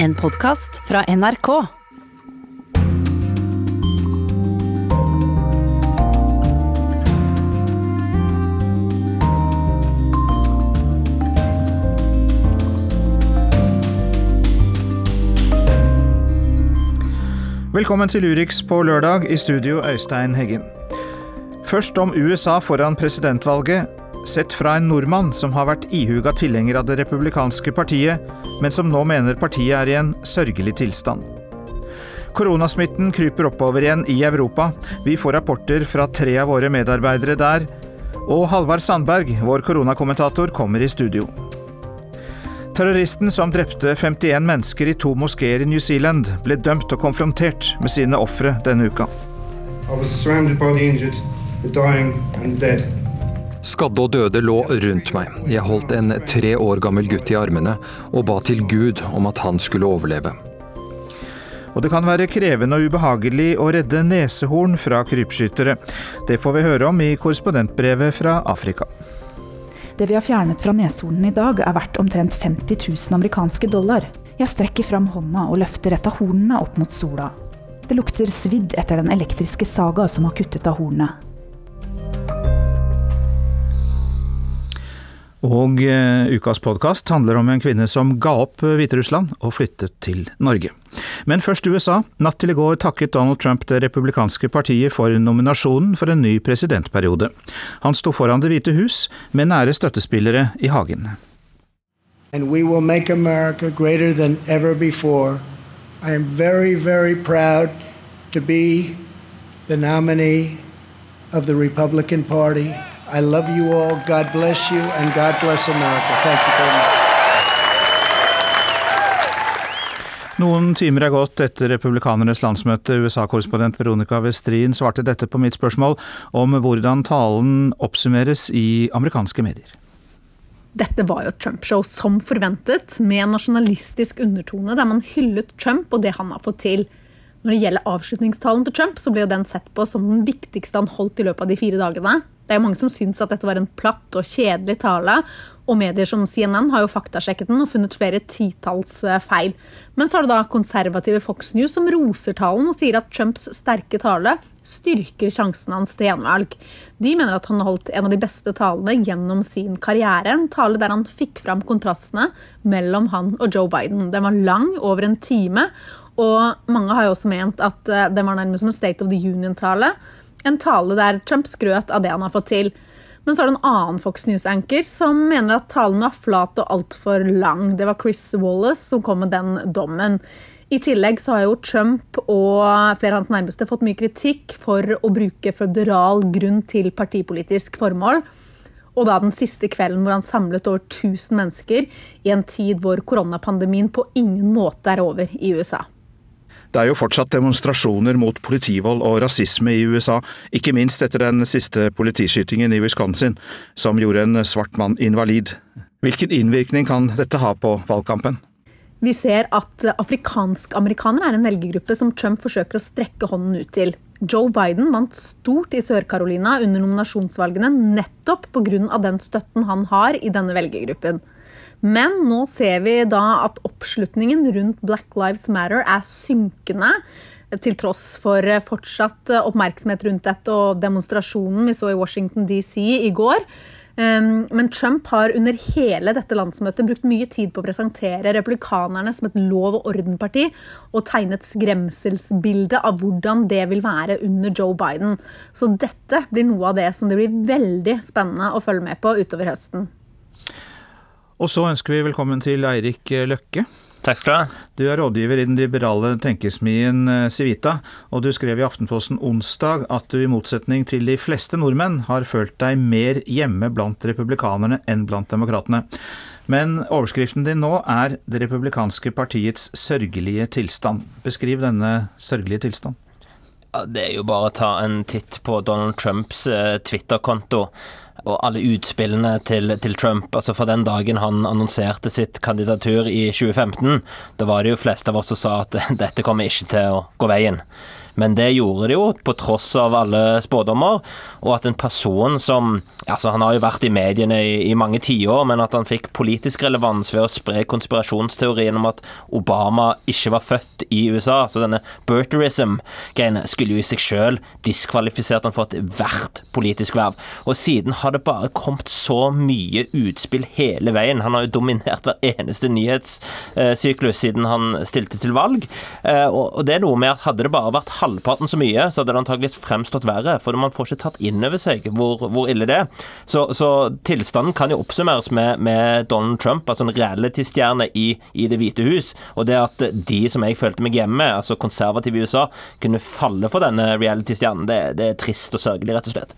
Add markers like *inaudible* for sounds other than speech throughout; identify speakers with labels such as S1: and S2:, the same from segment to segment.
S1: En podkast fra NRK.
S2: Velkommen til Urix på lørdag, i studio Øystein Heggen. Først om USA foran presidentvalget, sett fra en nordmann som har vært ihuga tilhenger av det republikanske partiet, men som nå mener partiet er i en sørgelig tilstand. Koronasmitten kryper oppover igjen i Europa. Vi får rapporter fra tre av våre medarbeidere der. Og Halvard Sandberg, vår koronakommentator, kommer i studio. Terroristen som drepte 51 mennesker i to moskeer i New Zealand, ble dømt og konfrontert med sine ofre denne uka.
S3: I was surrounded by the injured, the dying, and the dead.
S4: Skadde og døde lå rundt meg. Jeg holdt en tre år gammel gutt i armene og ba til Gud om at han skulle overleve.
S2: Og det kan være krevende og ubehagelig å redde nesehorn fra krypskyttere. Det får vi høre om i korrespondentbrevet fra Afrika.
S5: Det vi har fjernet fra neshornene i dag, er verdt omtrent 50 000 amerikanske dollar. Jeg strekker fram hånda og løfter et av hornene opp mot sola. Det lukter svidd etter den elektriske saga som har kuttet av hornet.
S2: Og eh, ukas podkast handler om en kvinne som ga opp eh, Hviterussland og flyttet til Norge. Men først USA. Natt til i går takket Donald Trump det republikanske partiet for nominasjonen for en ny presidentperiode. Han sto foran Det hvite hus med nære støttespillere i hagen.
S6: and we will make America greater than ever before. I am very, very proud to be the nominee of the Republican Party. I love you all. God bless you, and God bless America. Thank you very much.
S2: Noen timer er gått etter republikanernes landsmøte. USA-korrespondent Veronica Westrin svarte dette på mitt spørsmål om hvordan talen oppsummeres i amerikanske medier.
S7: Dette var jo et Trump-show som forventet, med en nasjonalistisk undertone der man hyllet Trump og det han har fått til. Når det gjelder avslutningstalen til Trump, så ble jo den sett på som den viktigste han holdt i løpet av de fire dagene. Det er mange som syns at dette var en platt og kjedelig tale, og medier som CNN har jo faktasjekket den og funnet flere titalls eh, feil. Men så er det da konservative Fox News som roser talen og sier at Trumps sterke tale styrker sjansen hans til gjenvalg. De mener at han har holdt en av de beste talene gjennom sin karriere. En tale der han fikk fram kontrastene mellom han og Joe Biden. Den var lang, over en time, og mange har jo også ment at eh, den var nærmest som en State of the Union-tale. En tale der Trump skrøt av det han har fått til. Men så er det en annen Fox News-anker som mener at talen var flat og altfor lang. Det var Chris Wallace som kom med den dommen. I tillegg så har jo Trump og flere av hans nærmeste fått mye kritikk for å bruke føderal grunn til partipolitisk formål. Og da den siste kvelden hvor han samlet over 1000 mennesker i en tid hvor koronapandemien på ingen måte er over i USA.
S2: Det er jo fortsatt demonstrasjoner mot politivold og rasisme i USA, ikke minst etter den siste politiskytingen i Wisconsin, som gjorde en svart mann invalid. Hvilken innvirkning kan dette ha på valgkampen?
S7: Vi ser at afrikansk-amerikanere er en velgergruppe som Trump forsøker å strekke hånden ut til. Joe Biden vant stort i Sør-Carolina under nominasjonsvalgene nettopp pga. den støtten han har i denne velgergruppen. Men nå ser vi da at oppslutningen rundt Black Lives Matter er synkende. Til tross for fortsatt oppmerksomhet rundt dette og demonstrasjonen vi så i Washington DC i går. Um, Men Trump har under hele dette landsmøtet brukt mye tid på å presentere republikanerne som et lov- og ordenparti, og tegnet skremselsbilde av hvordan det vil være under Joe Biden. Så dette blir noe av det som det blir veldig spennende å følge med på utover høsten.
S2: Og så ønsker vi velkommen til Eirik Løkke.
S8: Takk skal du ha.
S2: Du er rådgiver i den liberale tenkesmien eh, Civita, og du skrev i Aftenposten onsdag at du i motsetning til de fleste nordmenn har følt deg mer hjemme blant republikanerne enn blant demokratene. Men overskriften din nå er Det republikanske partiets sørgelige tilstand. Beskriv denne sørgelige tilstand.
S8: Ja, Det er jo bare å ta en titt på Donald Trumps eh, Twitter-konto og alle utspillene til, til, Trump. altså Fra den dagen han annonserte sitt kandidatur i 2015, da var det jo flest av oss som sa at *laughs* dette kommer ikke til å gå veien. Men det gjorde det jo, på tross av alle spådommer. Og at en person som altså Han har jo vært i mediene i, i mange tiår, men at han fikk politisk relevans ved å spre konspirasjonsteorien om at Obama ikke var født i USA, så denne birtherism-greiene, skulle jo i seg sjøl diskvalifisert han for ethvert politisk verv. Og siden har det bare kommet så mye utspill hele veien. Han har jo dominert hver eneste nyhetssyklus siden han stilte til valg. Eh, og det er noe med at hadde det bare vært halvparten så mye, så hadde det antakeligvis fremstått verre. For man får ikke tatt inn over seg hvor, hvor ille det er. Så, så, tilstanden kan jo oppsummeres med, med Donald Trump, altså en reality-stjerne i, i, Det hvite hus. Og det at de som jeg følte meg hjemme altså konservative i USA, kunne falle for denne reality-stjernen, det, det er trist og sørgelig, rett og slett.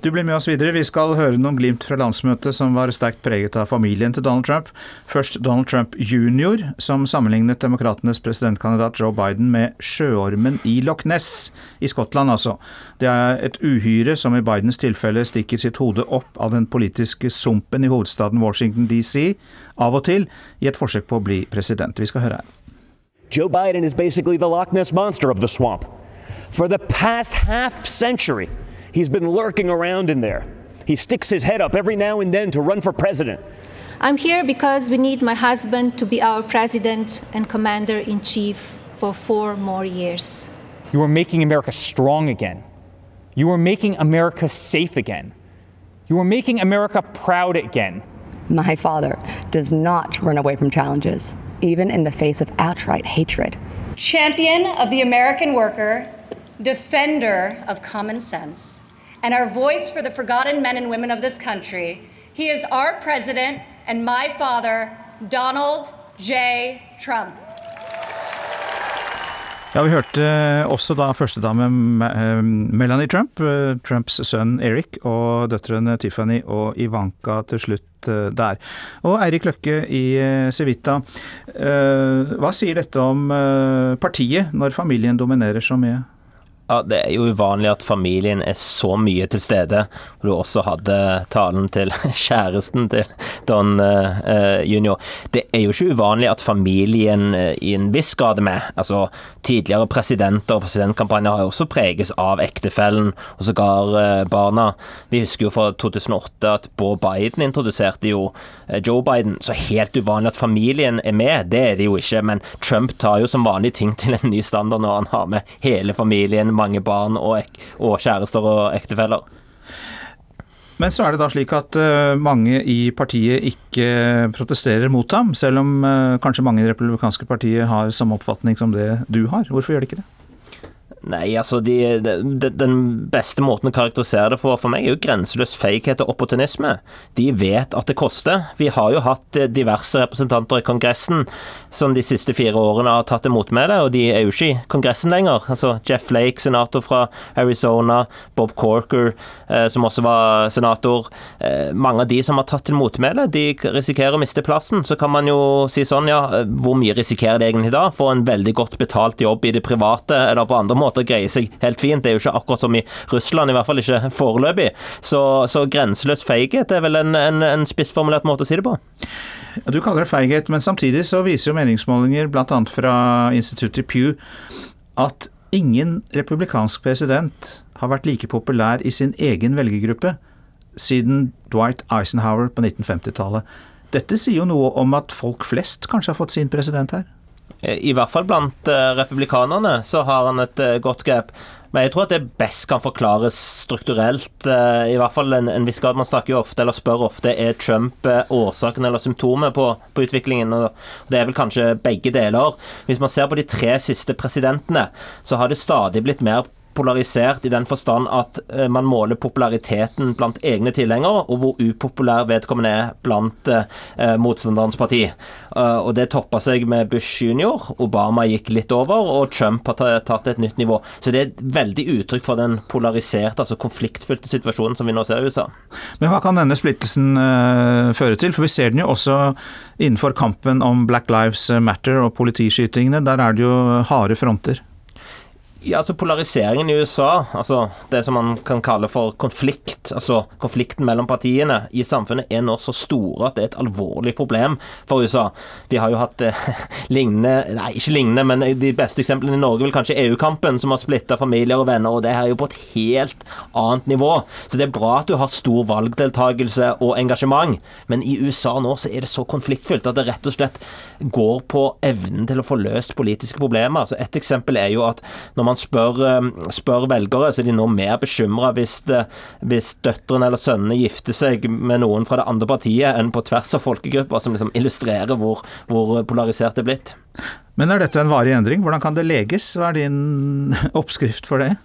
S2: Du blir med oss videre. Vi skal høre noen glimt fra landsmøtet som var sterkt preget av familien til Donald Trump. Først Donald Trump jr., som sammenlignet demokratenes presidentkandidat Joe Biden med sjøormen i Loch Ness, i Skottland altså. Det er et uhyre som i Bidens tilfelle stikker sitt hode opp av den politiske sumpen i hovedstaden Washington DC, av og til, i et forsøk på å bli president. Vi skal høre her.
S9: Joe Biden is basically the Loch Ness monster of the swamp. For the past half century, He's been lurking around in there. He sticks his head up every now and then to run for president.
S10: I'm here because we need my husband to be our president and commander in chief for four more years.
S11: You are making America strong again. You are making America safe again. You are making America proud again.
S12: My father does not run away from challenges, even in the face of outright hatred.
S13: Champion of the American worker, defender of common sense, and our voice for the forgotten men and women of this country. He is our president and my father, Donald J. Trump.
S2: Ja, Vi hørte også da førstedame eh, Melanie Trump, eh, Trumps sønn Eric og døtrene Tiffany og Ivanka til slutt eh, der. Og Eirik Løkke i Civita, hva sier dette om partiet når familien dominerer så mye?
S8: Ja, Det er jo uvanlig at familien er så mye til stede. Og du også hadde talen til *laughs* kjæresten til Don uh, junior. Det er jo ikke uvanlig at familien uh, i en viss grad er med. Altså, Tidligere presidenter og presidentkampanjer har jo også preges av ektefellen, og sågar uh, barna. Vi husker jo fra 2008 at Beau Biden introduserte jo Joe Biden. Så helt uvanlig at familien er med, det er det jo ikke. Men Trump tar jo som vanlig ting til en ny standard når han har med hele familien mange barn og, og kjærester og ektefeller.
S2: Men så er det da slik at uh, mange i partiet ikke protesterer mot ham, selv om uh, kanskje mange i det republikanske partiet har samme oppfatning som det du har. Hvorfor gjør de ikke det?
S8: Nei, altså de, de, Den beste måten å karakterisere det på for meg er jo grenseløs feighet og opportunisme. De vet at det koster. Vi har jo hatt eh, diverse representanter i Kongressen som de siste fire årene har tatt imot med det, og de er jo ikke i Kongressen lenger. Altså Jeff Lake, senator fra Arizona, Bob Corker, eh, som også var senator. Eh, mange av de som har tatt til motmæle, de risikerer å miste plassen. Så kan man jo si sånn, ja, eh, hvor mye risikerer de egentlig da? Få en veldig godt betalt jobb i det private eller på andre måter måter greier seg helt fint. Det er jo ikke akkurat som i Russland, i hvert fall ikke foreløpig. Så, så grenseløs feighet er vel en, en, en spissformulert måte å si det på.
S2: Du kaller det feighet, men samtidig så viser jo meningsmålinger bl.a. fra instituttet Pew at ingen republikansk president har vært like populær i sin egen velgergruppe siden Dwight Eisenhower på 1950-tallet. Dette sier jo noe om at folk flest kanskje har fått sin president her?
S8: I hvert fall blant eh, republikanerne så har han et eh, godt grep. Men jeg tror at det best kan forklares strukturelt, eh, i hvert fall en, en viss grad. Man snakker jo ofte, eller spør ofte, er Trump årsaken eller symptomet på, på, utviklingen. og Det er vel kanskje begge deler. Hvis man ser på de tre siste presidentene, så har det stadig blitt mer polarisert i den forstand at eh, man måler populariteten blant egne tilhengere, og hvor upopulær vedkommende er blant eh, motstanderens parti. Uh, og det toppa seg med Bush jr., Obama gikk litt over, og Trump har tatt et nytt nivå. Så det er et veldig uttrykk for den polariserte, altså konfliktfylte situasjonen som vi nå ser i USA.
S2: Men hva kan denne splittelsen føre til? For vi ser den jo også innenfor kampen om Black Lives Matter og politiskytingene. Der er det jo harde fronter.
S8: Ja, altså Polariseringen i USA, altså det som man kan kalle for konflikt, altså konflikten mellom partiene i samfunnet, er nå så store at det er et alvorlig problem for USA. Vi har jo hatt eh, *laughs* lignende Nei, ikke lignende, men de beste eksemplene i Norge vil kanskje EU-kampen, som har splitta familier og venner, og det her er jo på et helt annet nivå. Så det er bra at du har stor valgdeltakelse og engasjement, men i USA nå så er det så konfliktfylt at det rett og slett går på evnen til å få løst politiske problemer. Altså et eksempel er jo at når man spør, eh, spør velgere, så er de nå mer bekymra hvis, hvis døtrene eller sønnene gifter seg med noen fra det andre partiet, enn på tvers av folkegrupper, som liksom illustrerer hvor, hvor polarisert det er blitt.
S2: Men er dette en varig endring? Hvordan kan det leges? Hva er din *laughs* oppskrift for det?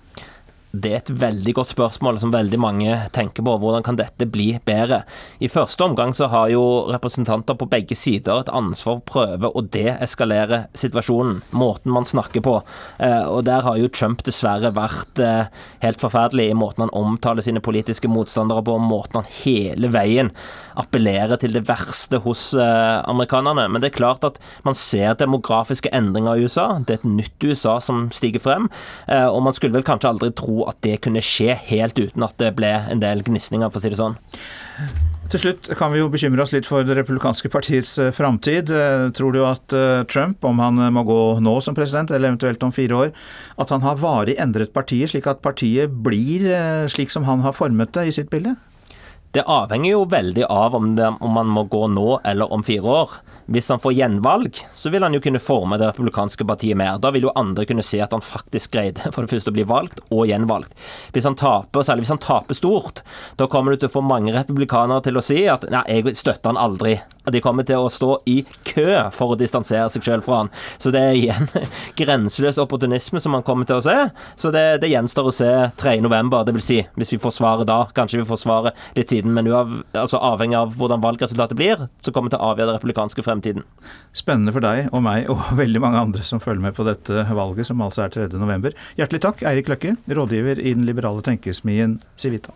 S8: Det er et veldig godt spørsmål som veldig mange tenker på. Hvordan kan dette bli bedre? I første omgang så har jo representanter på begge sider et ansvar for å prøve å deeskalere situasjonen. Måten man snakker på. Eh, og der har jo Trump dessverre vært eh, helt forferdelig i måten han omtaler sine politiske motstandere på, måten han hele veien appellerer til det verste hos eh, amerikanerne. Men det er klart at man ser demografiske endringer i USA. Det er et nytt USA som stiger frem. Og man skulle vel kanskje aldri tro at det kunne skje helt uten at det ble en del gnisninger, for å si det sånn.
S2: Til slutt kan vi jo bekymre oss litt for det republikanske partiets eh, framtid. Eh, tror du at eh, Trump, om han må gå nå som president, eller eventuelt om fire år, at han har varig endret partiet, slik at partiet blir slik som han har formet det i sitt bilde?
S8: Det avhenger jo veldig av om, det, om man må gå nå eller om fire år. Hvis han får gjenvalg, så vil han jo kunne forme det republikanske partiet mer. Da vil jo andre kunne se at han faktisk greide for det første å bli valgt og gjenvalgt. Hvis han taper, særlig hvis han taper stort, da kommer du til å få mange republikanere til å si at nei, jeg støtter han aldri. De kommer til å stå i kø for å distansere seg selv fra han. Så det er igjen *laughs* grenseløs opportunisme som han kommer til å se. Så det, det gjenstår å se 3.11. Det vil si, hvis vi får svaret da, kanskje vi får svaret litt siden, men uav, altså avhengig av hvordan valgresultatet blir, så kommer det til å avgjøre det republikanske fremtiden fremtiden.
S2: Spennende for deg og meg og *laughs* veldig mange andre som følger med på dette valget, som altså er 3.11. Hjertelig takk, Eirik Løkke, rådgiver i den liberale tenkesmien Civita.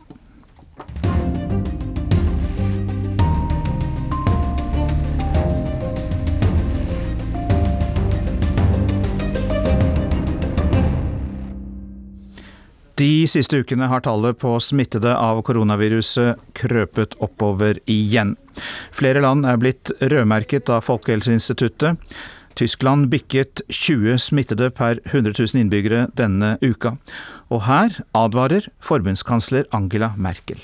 S2: De siste ukene har tallet på smittede av koronaviruset krøpet oppover igjen. Flere land er blitt rødmerket av Folkehelseinstituttet. Tyskland bikket 20 smittede per 100 000 innbyggere denne uka. Og her advarer forbundskansler Angela Merkel.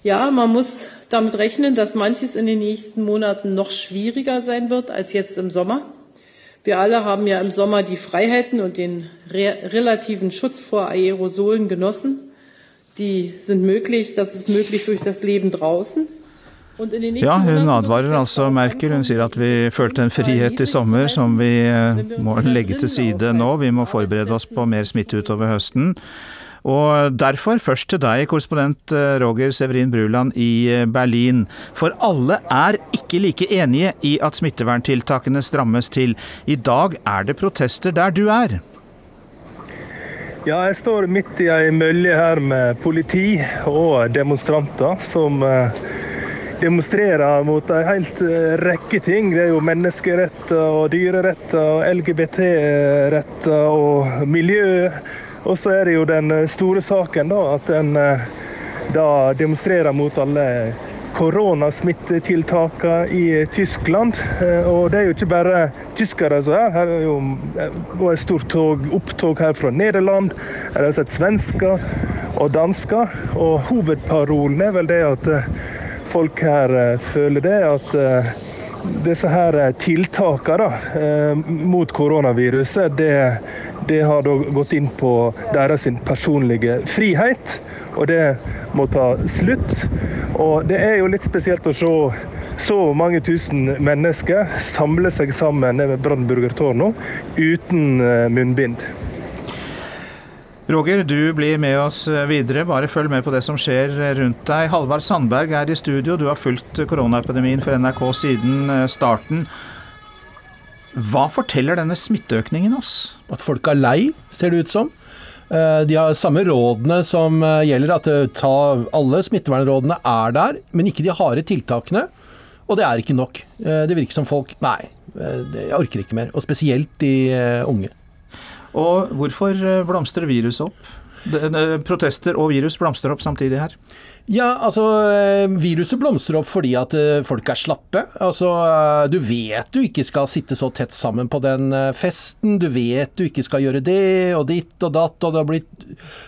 S14: Ja, man muss damit rechnen, dass manches in den nächsten Monaten noch schwieriger sein wird als jetzt im Sommer. Wir alle haben ja im Sommer die Freiheiten und den re relativen Schutz vor Aerosolen genossen. Die sind möglich, das ist möglich durch das Leben draußen.
S2: Ja, hun advarer altså Merkel. Hun sier at vi følte en frihet i sommer som vi må legge til side nå. Vi må forberede oss på mer smitte utover høsten. Og derfor først til deg, korrespondent eh, Roger Severin Bruland i eh, Berlin. For alle er ikke like enige i at smitteverntiltakene strammes til. I dag er det protester der du er.
S15: Ja, jeg står midt i ei mølje her med politi og demonstranter som eh, demonstrerer mot en helt rekke ting. Det er jo menneskeretter og dyreretter og LGBT-retter og miljø og så er det jo den eh, store saken, da, at en eh, da demonstrerer mot alle koronasmittetiltakene i Tyskland. Eh, og det er jo ikke bare tyskere som er her. er jo et stort tog, opptog her fra Nederland. Her har jeg sett svensker og dansker. Og hovedparolen er vel det at folk her føler det at disse her tiltakene mot koronaviruset, det det har da gått inn på deres personlige frihet, og det må ta slutt. Og det er jo litt spesielt å se så mange tusen mennesker samle seg sammen ved Brandenburger Tårno uten eh, munnbind.
S2: Roger, du blir med oss videre. Bare følg med på det som skjer rundt deg. Halvard Sandberg er i studio. Du har fulgt koronaepidemien for NRK siden eh, starten. Hva forteller denne smitteøkningen oss?
S16: At folk er lei, ser det ut som. Eh, de har samme rådene som eh, gjelder, at eh, ta, alle smittevernrådene er der, men ikke de harde tiltakene. Og det er ikke nok. Det virker som folk Nei, jeg orker ikke mer. Og spesielt de unge.
S2: Og hvorfor blomstrer viruset opp? Protester og virus blomstrer opp samtidig her?
S16: Ja, altså Viruset blomstrer opp fordi at folk er slappe. Altså, Du vet du ikke skal sitte så tett sammen på den festen. Du vet du ikke skal gjøre det og ditt og datt. Og det har blitt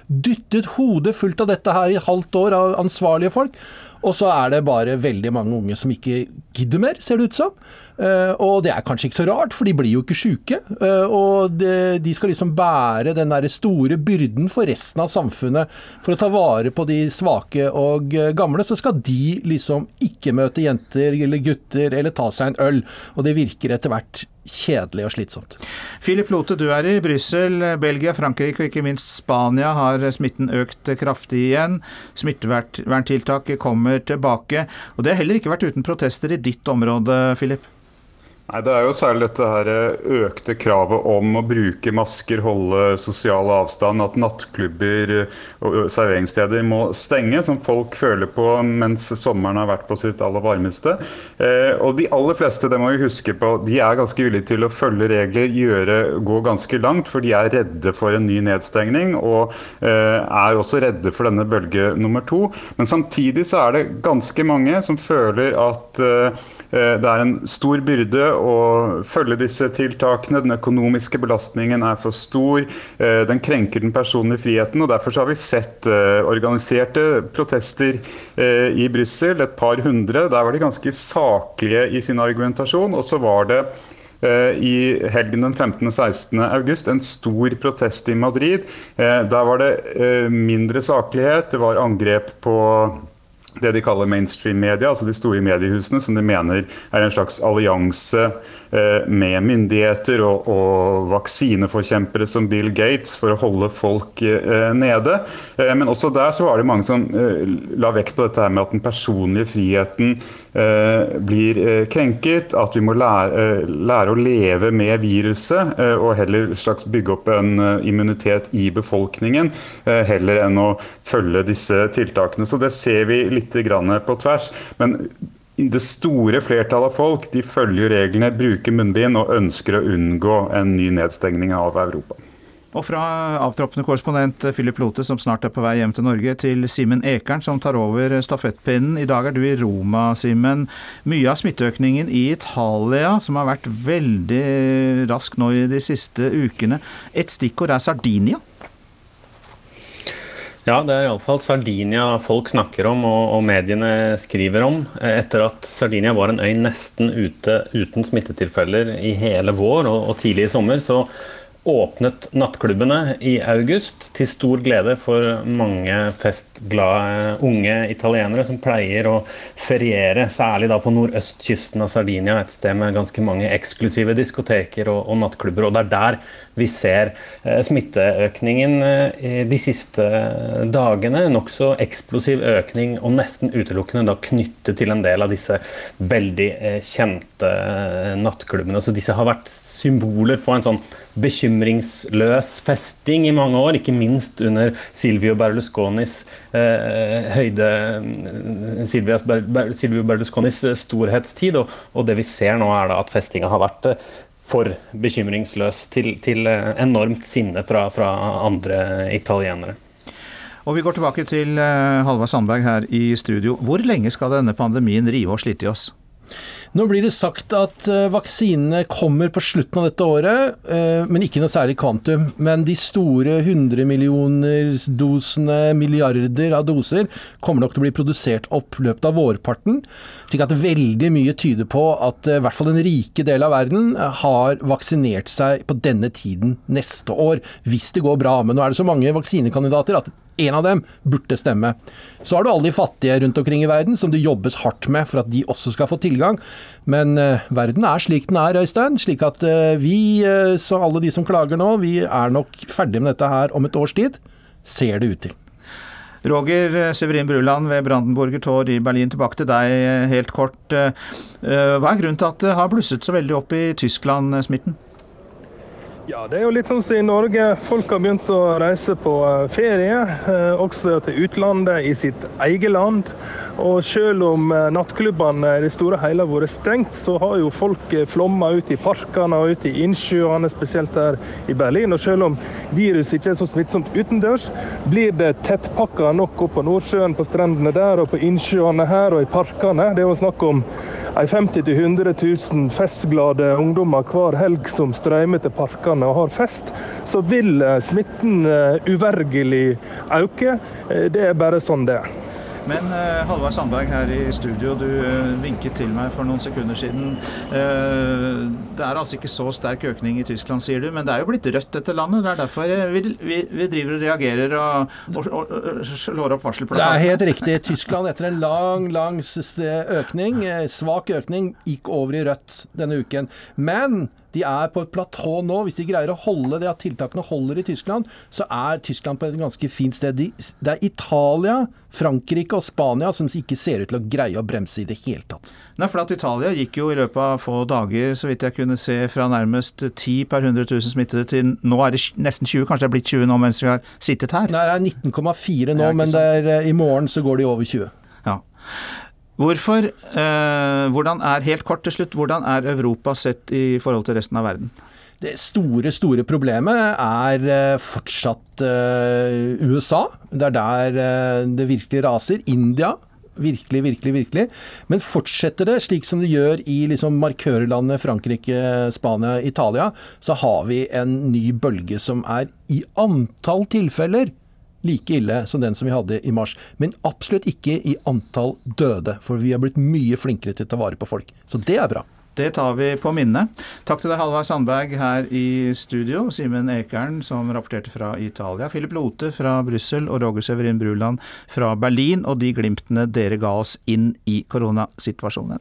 S16: dyttet hodet fullt av dette her i halvt år av ansvarlige folk. Og så er det bare veldig mange unge som ikke gidder mer, ser det ut som. Uh, og det er kanskje ikke så rart, for de blir jo ikke sjuke. Uh, og de, skal liksom bære den der store byrden for resten av samfunnet. For å ta vare på de svake og uh, gamle, så skal de liksom ikke møte jenter eller gutter eller ta seg en øl. Og det virker etter hvert kjedelig og slitsomt.
S2: Philip Lote, du er i Brussel. Belgia, Frankrike og ikke minst Spania har smitten økt kraftig igjen. Smitteverntiltak kommer tilbake. Og det har heller ikke vært uten protester i ditt område, Philip?
S17: Nei, Det er jo særlig dette her eh, økte kravet om å bruke masker, holde sosial avstand, at nattklubber og serveringssteder må stenge, som folk føler på mens sommeren har vært på sitt aller varmeste. Eh, og de aller fleste, det må vi huske på, de er ganske villige til å følge regler, gjøre, gå ganske langt, for de er redde for en ny nedstengning, og eh, er også redde for denne bølge nummer to. Men samtidig så er det ganske mange som føler at det er en stor byrde å følge disse tiltakene. Den økonomiske belastningen er for stor. Eh, den krenker den personlige friheten. og Derfor har vi sett eh, organiserte protester eh, i Brussel, et par hundre. Der var de ganske saklige i sin argumentasjon. Og så var det i helgen den 15.-16. august en stor protest i Madrid. Der var det mindre saklighet. Det var angrep på det de kaller mainstream media, altså de store mediehusene, som de mener er en slags allianse med myndigheter og, og, vaksineforkjempere som Bill Gates for å holde folk eh, nede. Eh, men også der så var det mange som la vekt på dette her med at den personlige friheten blir krenket. At vi må lære, lære å leve med viruset og heller slags bygge opp en immunitet i befolkningen. Heller enn å følge disse tiltakene. Så det ser vi litt på tvers. Men det store flertallet av folk de følger reglene, bruker munnbind og ønsker å unngå en ny nedstengning av Europa.
S2: Og fra avtroppende korrespondent Philip Lote, som snart er på vei hjem til Norge, til Simen Ekern, som tar over stafettpinnen. I dag er du i Roma, Simen. Mye av smitteøkningen i Italia, som har vært veldig rask nå i de siste ukene. Et stikkord er Sardinia?
S18: Ja, det er iallfall Sardinia folk snakker om og, og, mediene skriver om. Etter at Sardinia var en øy nesten ute uten smittetilfeller i hele vår og, og tidlig i sommer, så åpnet nattklubbene i august, til stor glede for mange festglade unge italienere som pleier å feriere, særlig da på nordøstkysten av Sardinia, et sted med ganske mange eksklusive diskoteker og, og nattklubber. og Det er der vi ser eh, smitteøkningen eh, de siste dagene. Nokså eksplosiv økning, og nesten utelukkende da knyttet til en del av disse veldig eh, kjente nattklubbene. Så disse har vært symboler på en sånn bekymringsløs festing i mange år, ikke minst under Silvio Berlusconis eh, høyde Silvio Berlusconis storhetstid. Og, og, det vi ser nå, er at festinga har vært for bekymringsløs til, til enormt sinne fra, fra, andre italienere.
S2: Og Vi går tilbake til eh, Halvard Sandberg her i studio. Hvor lenge skal denne pandemien rive og slite i oss?
S16: Nå blir det sagt at uh, vaksinene kommer på slutten av dette året, uh, men ikke noe særlig kvantum. Men de store 100 millioner dosene, milliarder av doser, kommer nok til å bli produsert opp løpet av vårparten. Slik at veldig mye tyder på at uh, i hvert fall den rike del av verden har vaksinert seg på denne tiden neste år, hvis det går bra. Men nå er det så mange vaksinekandidater at en av dem burde stemme. Så har du alle de fattige rundt omkring i verden som det jobbes hardt med for at de også skal få tilgang. Men uh, verden er slik den er, Øystein. Slik at uh, vi, uh, så alle de som klager nå, vi er nok ferdig med dette her om et års tid. Ser det ut til.
S2: Roger Severin Bruland ved Brandenburger Tor i Berlin, tilbake til deg helt kort. Hva er grunnen til at det har blusset så veldig opp i Tyskland, smitten?
S15: Ja, det er jo litt sånn som i Norge. Folk har begynt å reise på eh, ferie, eh, også til utlandet i sitt eget land. Og selv om eh, nattklubbene i det store og hele har vært stengt, så har jo folk flomma ut i parkene og ut i innsjøene, spesielt her i Berlin. Og selv om viruset ikke er så smittsomt utendørs, blir det tettpakka nok opp på Nordsjøen, på strendene der og på innsjøene her og i parkene. Det er jo snakk om 50 000-100 000 festglade ungdommer hver helg som strømmer til parkene og har fest, så vil eh, smitten eh, uvergelig øke. Eh, det er bare sånn det er.
S2: Men eh, Halvard Sandberg her i studio, du eh, vinket til meg for noen sekunder siden. Eh, det er altså ikke så sterk økning i Tyskland, sier du, men det er jo blitt rødt dette landet. Det er derfor vi, vi, vi driver og reagerer og, og, og, og slår opp varselplakaten.
S16: Det er helt riktig. Tyskland etter en lang, lang økning, svak økning, gikk over i rødt denne uken. Men de er på et platå nå. Hvis de greier å holde det at tiltakene holder i Tyskland, så er Tyskland på et ganske fint sted. De, det er Italia, Frankrike og Spania som ikke ser ut til å greie å bremse i det hele tatt.
S2: Nei, for at Italia gikk jo i løpet av få dager, så vidt jeg kunne se, fra nærmest 10 per 100 000 smittede til nå er det nesten 20. Kanskje det er blitt 20 nå mens vi har sittet her?
S16: Nei, det er 19,4 nå, men er, eh, i morgen så går de over 20.
S2: Ja. Hvorfor, eh, hvordan er, helt kort til slutt, hvordan er Europa sett i forhold til resten av verden?
S16: Det store, store problemet er eh, fortsatt eh, USA. Det er der eh, det virkelig raser. India. Virkelig, virkelig, virkelig. Men fortsetter det slik som det gjør i liksom markørlandet Frankrike, Spania, Italia, så har vi en ny bølge som er i antall tilfeller like ille som den som vi hadde i mars. Men absolutt ikke i antall døde, for vi har blitt mye flinkere til å ta vare på folk. Så det er bra.
S2: Det tar vi på minne. Takk til deg, Halvard Sandberg her i studio. Simen Ekern som rapporterte fra Italia. Philip Lote fra Brussel og Roger Severin Bruland fra Berlin. Og de glimtene dere ga oss inn i koronasituasjonen.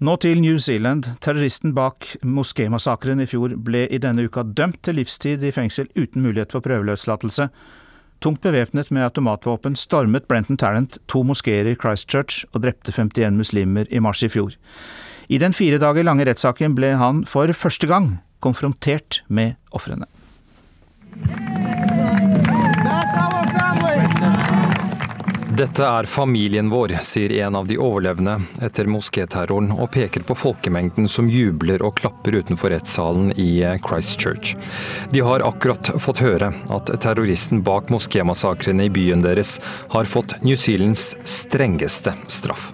S2: Nå til New Zealand. Terroristen bak moskémassakren i fjor ble i denne uka dømt til livstid i fengsel uten mulighet for prøveløslatelse. Tungt bevæpnet med automatvåpen stormet Brenton Tarrant to moskeer i Christchurch og drepte 51 muslimer i mars i fjor. I den fire dager lange rettssaken ble han for første gang konfrontert med ofrene.
S4: Dette er familien vår, sier en av de overlevende etter moskéterroren, og peker på folkemengden som jubler og klapper utenfor rettssalen i Christchurch. De har akkurat fått høre at terroristen bak moskémassakrene i byen deres har fått New Zealands strengeste straff.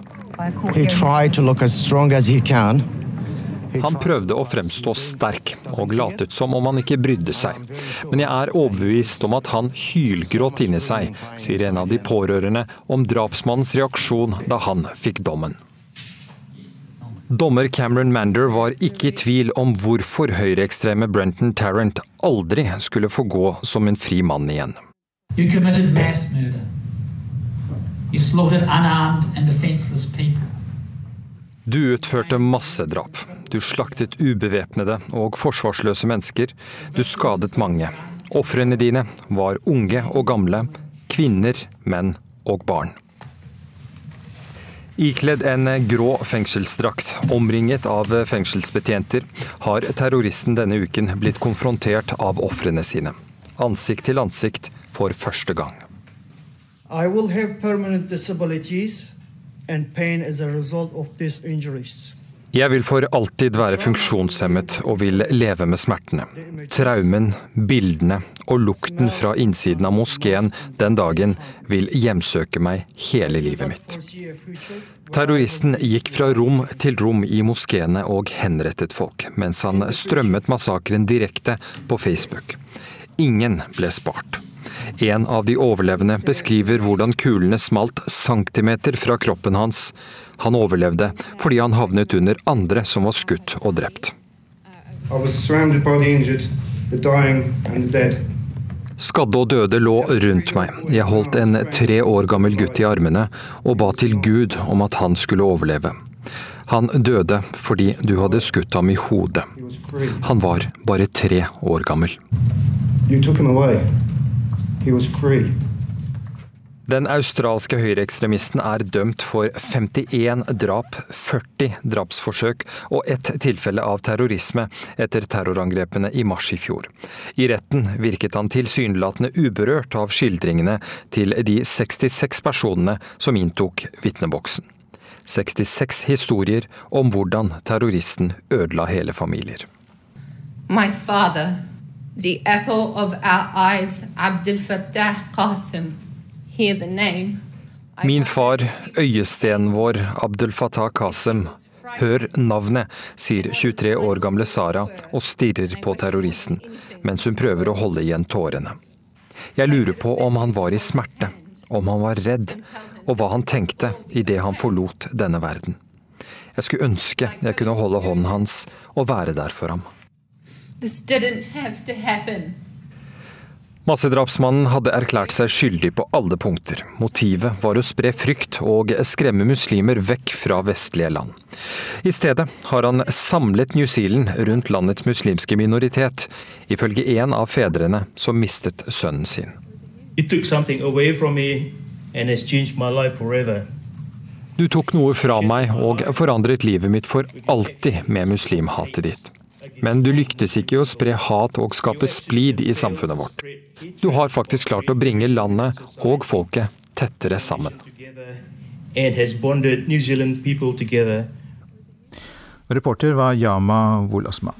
S19: He tried to look as strong as he can.
S4: Han prøvde å fremstå sterk og latet som om han ikke brydde seg. Men jeg er overbevist om at han hylgråt inni seg, sier en av de pårørende om drapsmannens reaksjon da han fikk dommen. Dommer Cameron Mander var ikke i tvil om hvorfor høyreekstreme Brenton Tarrant aldri skulle få gå som en fri mann igjen. You committed mass murder. You slaughtered unarmed and defenseless people. Du utførte massedrap. Du slaktet ubevæpnede og forsvarsløse mennesker. Du skadet mange. Ofrene dine var unge og gamle, kvinner, menn og barn. Ikledd en grå fengselsdrakt, omringet av fengselsbetjenter, har terroristen denne uken blitt konfrontert av ofrene sine. Ansikt til ansikt for første gang.
S6: I will have permanent disabilities and pain as a result of these injuries.
S4: Jeg vil for alltid være funksjonshemmet og vil leve med smertene. Traumen, bildene og lukten fra innsiden av moskeen den dagen vil hjemsøke meg hele livet mitt. Terroristen gikk fra rom til rom i moskeene og henrettet folk, mens han strømmet massakren direkte på Facebook. Ingen ble spart. En av de overlevende beskriver hvordan kulene smalt centimeter fra kroppen hans. Han overlevde fordi han havnet under andre som var skutt og drept. Skadde og døde lå rundt meg. Jeg holdt en tre år gammel gutt i armene og ba til Gud om at han skulle overleve. Han døde fordi du hadde skutt ham i hodet. Han var bare tre år gammel. You took him away. Den australske høyreekstremisten er dømt for 51 drap, 40 drapsforsøk og ett tilfelle av terrorisme etter terrorangrepene i mars i fjor. I retten virket han tilsynelatende uberørt av skildringene til de 66 personene som inntok vitneboksen. 66 historier om hvordan terroristen ødela hele familier.
S20: My father, the apple of our eyes, Abdel Fattah Qasim.
S4: Min far, øyestenen vår, Abdel Fattah Qasim. Hør navnet, sier 23 år gamle Sara og stirrer på terroristen, mens hun prøver å holde igjen tårene. Jeg lurer på om han var i smerte, om han var redd, og hva han tenkte idet han forlot denne verden. Jeg skulle ønske jeg kunne holde hånden hans og være der for ham. This didn't have to happen. Massedrapsmannen hadde erklært seg skyldig på alle punkter. Motivet var å spre frykt og skremme muslimer vekk fra vestlige land. I stedet har han samlet New Zealand rundt landets muslimske minoritet, ifølge en av fedrene som mistet sønnen sin. Du tok noe fra meg og forandret livet mitt for alltid med muslimhatet ditt. Men du lyktes ikke i å spre hat og skape splid i samfunnet vårt. Du har faktisk klart å bringe landet og folket tettere sammen.
S2: Reporter var Yama Wolasmal.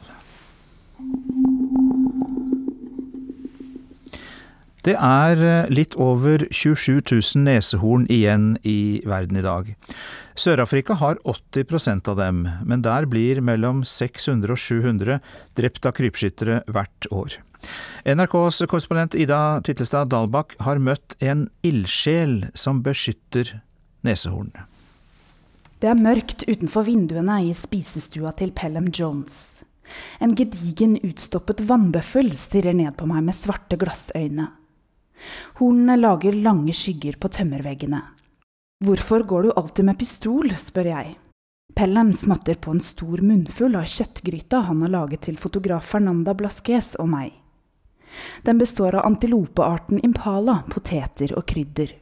S2: Det er eh, litt over 27 000 nesehorn igjen i verden i dag. Sør-Afrika har 80% av dem, men der blir mellom 600 og 700 drept av krypskyttere hvert år. NRKs korrespondent Ida Titlestad Dalbakk har møtt en ildsjel som beskytter nesehornene.
S5: Det er mørkt utenfor vinduene i spisestua til Pelham Jones. En gedigen, utstoppet vannbøffel stirrer ned på meg med svarte glassøyne. Hornene lager lange skygger på tømmerveggene. Hvorfor går du alltid med pistol, spør jeg. Pellem smatter på en stor munnfull av kjøttgryta han har laget til fotograf Fernanda Blasquez og meg. Den består av antilopearten impala, poteter og krydder.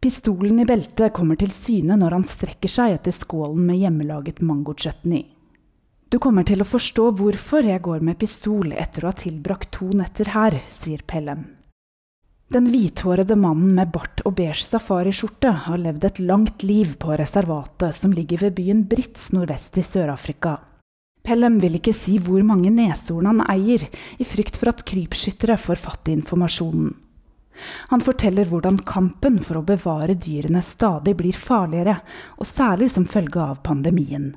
S5: Pistolen i beltet kommer til syne når han strekker seg etter skålen med hjemmelaget mangochutney. Du kommer til å forstå hvorfor jeg går med pistol etter å ha tilbrakt to netter her, sier Pelham. Den hvithårede mannen med bart og beige safariskjorte har levd et langt liv på reservatet som ligger ved byen Brits nordvest i Sør-Afrika. Pellem vil ikke si hvor mange neshorn han eier, i frykt for at krypskyttere får fatt i informasjonen. Han forteller hvordan kampen for å bevare dyrene stadig blir farligere, og særlig som følge av pandemien.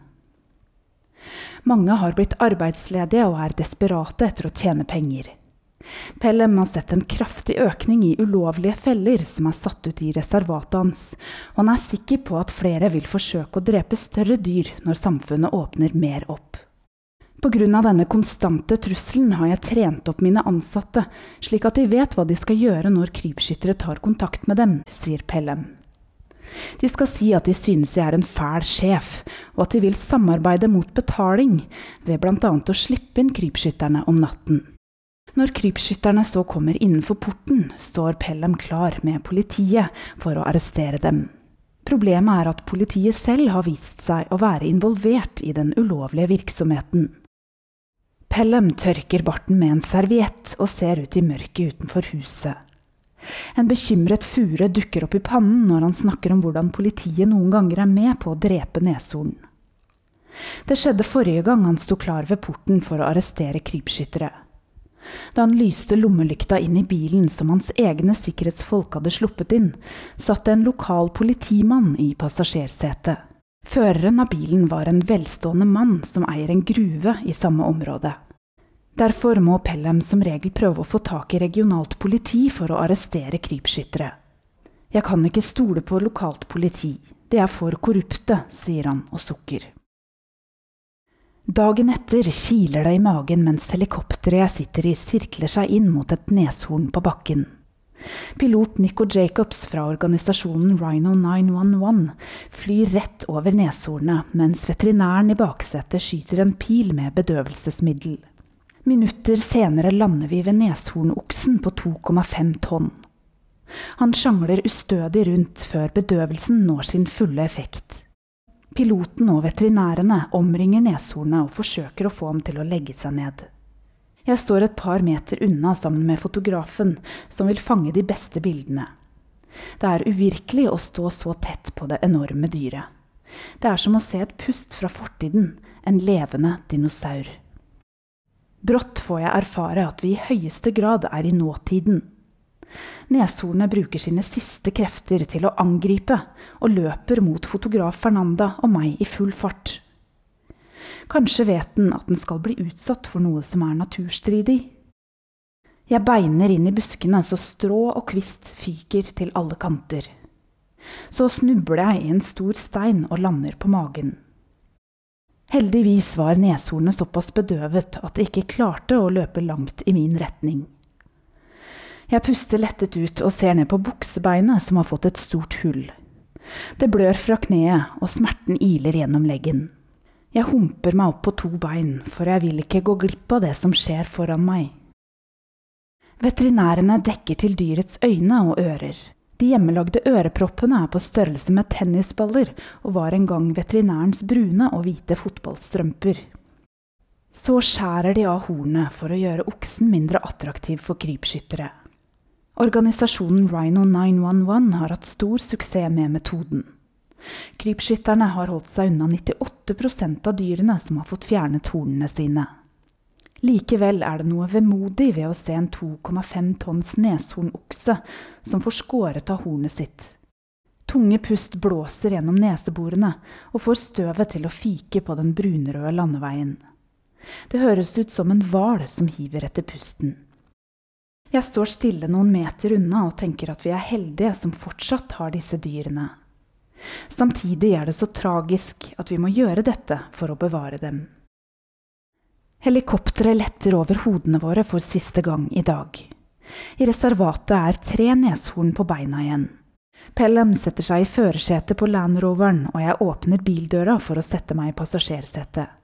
S5: Mange har blitt arbeidsledige og er desperate etter å tjene penger. Pelham har sett en kraftig økning i ulovlige feller som er satt ut i reservatet hans, og han er sikker på at flere vil forsøke å drepe større dyr når samfunnet åpner mer opp. Pga. denne konstante trusselen har jeg trent opp mine ansatte, slik at de vet hva de skal gjøre når krypskyttere tar kontakt med dem, sier Pelham. De skal si at de synes jeg er en fæl sjef, og at de vil samarbeide mot betaling, ved bl.a. å slippe inn krypskytterne om natten. Når krypskytterne så kommer innenfor porten, står Pelham klar med politiet for å arrestere dem. Problemet er at politiet selv har vist seg å være involvert i den ulovlige virksomheten. Pelham tørker barten med en serviett og ser ut i mørket utenfor huset. En bekymret fure dukker opp i pannen når han snakker om hvordan politiet noen ganger er med på å drepe neshorn. Det skjedde forrige gang han sto klar ved porten for å arrestere krypskyttere. Da han lyste lommelykta inn i bilen som hans egne sikkerhetsfolk hadde sluppet inn, satt en lokal politimann i passasjersetet. Føreren av bilen var en velstående mann som eier en gruve i samme område. Derfor må Pelham som regel prøve å få tak i regionalt politi for å arrestere krypskyttere. Jeg kan ikke stole på lokalt politi, de er for korrupte, sier han og sukker. Dagen etter kiler det i magen mens helikopteret jeg sitter i, sirkler seg inn mot et neshorn på bakken. Pilot Nico Jacobs fra organisasjonen Rhino 911 flyr rett over neshornet, mens veterinæren i baksetet skyter en pil med bedøvelsesmiddel. Minutter senere lander vi ved neshornoksen på 2,5 tonn. Han sjangler ustødig rundt før bedøvelsen når sin fulle effekt. Piloten og veterinærene omringer neshornet og forsøker å få ham til å legge seg ned. Jeg står et par meter unna sammen med fotografen, som vil fange de beste bildene. Det er uvirkelig å stå så tett på det enorme dyret. Det er som å se et pust fra fortiden, en levende dinosaur. Brått får jeg erfare at vi i høyeste grad er i nåtiden. Neshornet bruker sine siste krefter til å angripe, og løper mot fotograf Fernanda og meg i full fart. Kanskje vet den at den skal bli utsatt for noe som er naturstridig. Jeg beiner inn i buskene så strå og kvist fyker til alle kanter. Så snubler jeg i en stor stein og lander på magen. Heldigvis var neshornet såpass bedøvet at det ikke klarte å løpe langt i min retning. Jeg puster lettet ut og ser ned på buksebeinet som har fått et stort hull. Det blør fra kneet, og smerten iler gjennom leggen. Jeg humper meg opp på to bein, for jeg vil ikke gå glipp av det som skjer foran meg. Veterinærene dekker til dyrets øyne og ører. De hjemmelagde øreproppene er på størrelse med tennisballer og var en gang veterinærens brune og hvite fotballstrømper. Så skjærer de av hornet for å gjøre oksen mindre attraktiv for krypskyttere. Organisasjonen Rhino 911 har hatt stor suksess med metoden. Krypskytterne har holdt seg unna 98% av dyrene som har fått fjernet hornene sine. Likevel er det noe vemodig ved å se en 2,5 tonns neshornokse som får skåret av hornet sitt. Tunge pust blåser gjennom neseborene og får støvet til å fyke på den brunrøde landeveien. Det høres ut som en hval som hiver etter pusten. Jeg står stille noen meter unna og tenker at vi er heldige som fortsatt har disse dyrene. Samtidig er det så tragisk at vi må gjøre dette for å bevare dem. Helikopteret letter over hodene våre for siste gang i dag. I reservatet er tre neshorn på beina igjen. Pelham setter seg i førersetet på Land Roveren, og jeg åpner bildøra for å sette meg i passasjersetet.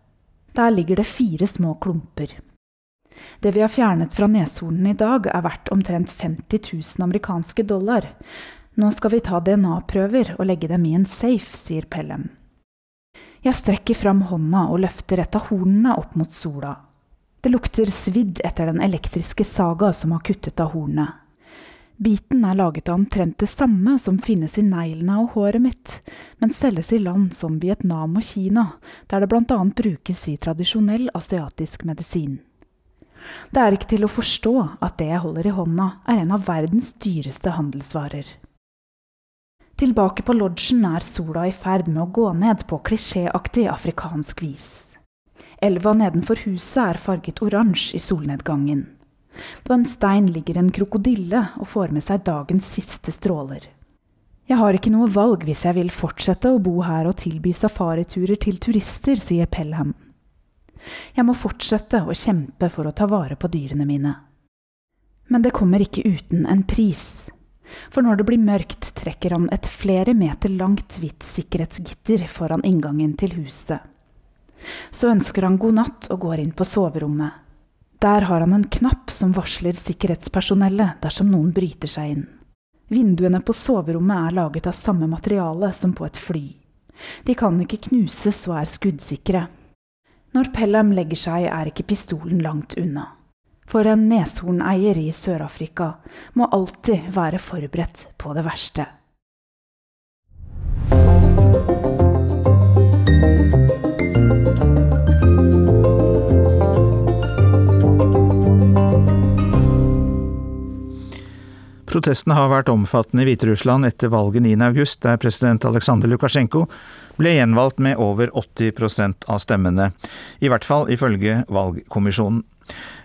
S5: Der ligger det fire små klumper. Det vi har fjernet fra neshornene i dag, er verdt omtrent 50 000 amerikanske dollar, nå skal vi ta DNA-prøver og legge dem i en safe, sier Pellem. Jeg strekker fram hånda og løfter et av hornene opp mot sola. Det lukter svidd etter den elektriske saga som har kuttet av hornet. Biten er laget av omtrent det samme som finnes i neglene og håret mitt, men selges i land som Vietnam og Kina, der det bl.a. brukes i tradisjonell asiatisk medisin. Det er ikke til å forstå at det jeg holder i hånda, er en av verdens dyreste handelsvarer. Tilbake på lodgen er sola i ferd med å gå ned på klisjéaktig afrikansk vis. Elva nedenfor huset er farget oransje i solnedgangen. På en stein ligger en krokodille og får med seg dagens siste stråler. Jeg har ikke noe valg hvis jeg vil fortsette å bo her og tilby safariturer til turister, sier Pelham. Jeg må fortsette å kjempe for å ta vare på dyrene mine. Men det kommer ikke uten en pris. For når det blir mørkt, trekker han et flere meter langt hvitt sikkerhetsgitter foran inngangen til huset. Så ønsker han god natt og går inn på soverommet. Der har han en knapp som varsler sikkerhetspersonellet dersom noen bryter seg inn. Vinduene på soverommet er laget av samme materiale som på et fly. De kan ikke knuses og er skuddsikre. Når Pelham legger seg, er ikke pistolen langt unna. For en neshorneier i Sør-Afrika må alltid være forberedt på det verste.
S2: Protestene har vært omfattende i Hviterussland etter valget 9.8, der president Aleksandr Lukasjenko ble gjenvalgt med over 80% av stemmene. I hvert fall ifølge valgkommisjonen.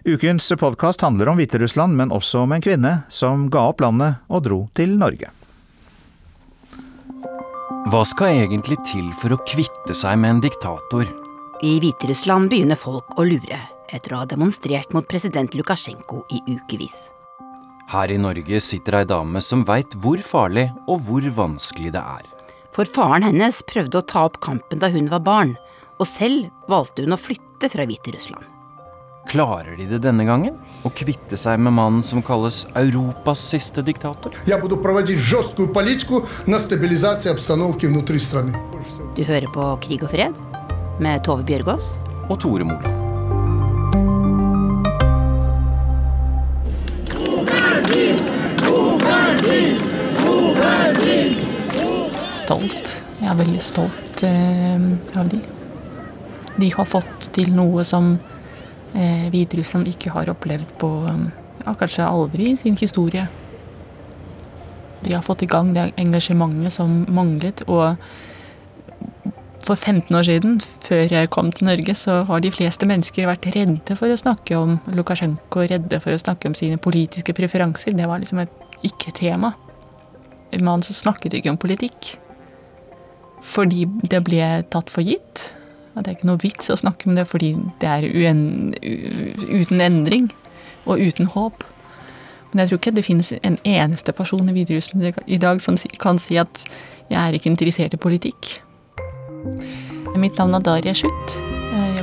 S2: Ukens podkast handler om Hviterussland, men også om en kvinne som ga opp landet og dro til Norge.
S21: Hva skal egentlig til for å kvitte seg med en diktator?
S22: I Hviterussland begynner folk å lure, etter å ha demonstrert mot president Lukasjenko i ukevis.
S21: Her i Norge sitter ei dame som veit hvor farlig og hvor vanskelig det er.
S22: For faren hennes prøvde å ta opp kampen da hun var barn, og selv valgte hun å flytte fra Hviterussland.
S21: Klarer de det denne gangen? Å kvitte seg med mannen som kalles Europas siste diktator?
S22: Du hører på Krig og fred med Tove Bjørgaas.
S21: Og Tore Moland.
S23: Stolt. Jeg er veldig stolt eh, av de. De har fått til noe som eh, Hviterussland ikke har opplevd på ja, kanskje aldri i sin historie. De har fått i gang det engasjementet som manglet. Og for 15 år siden, før jeg kom til Norge, så har de fleste mennesker vært redde for å snakke om Lukasjenko, redde for å snakke om sine politiske preferanser. Det var liksom et ikke-tema. Man snakket ikke om politikk. Fordi det ble tatt for gitt. At det er ikke noe vits å snakke om det fordi det er uen, uten endring og uten håp. Men jeg tror ikke det finnes en eneste person i Hviterussland i dag som kan si at jeg er ikke interessert i politikk. Mitt navn er Daria Schutt.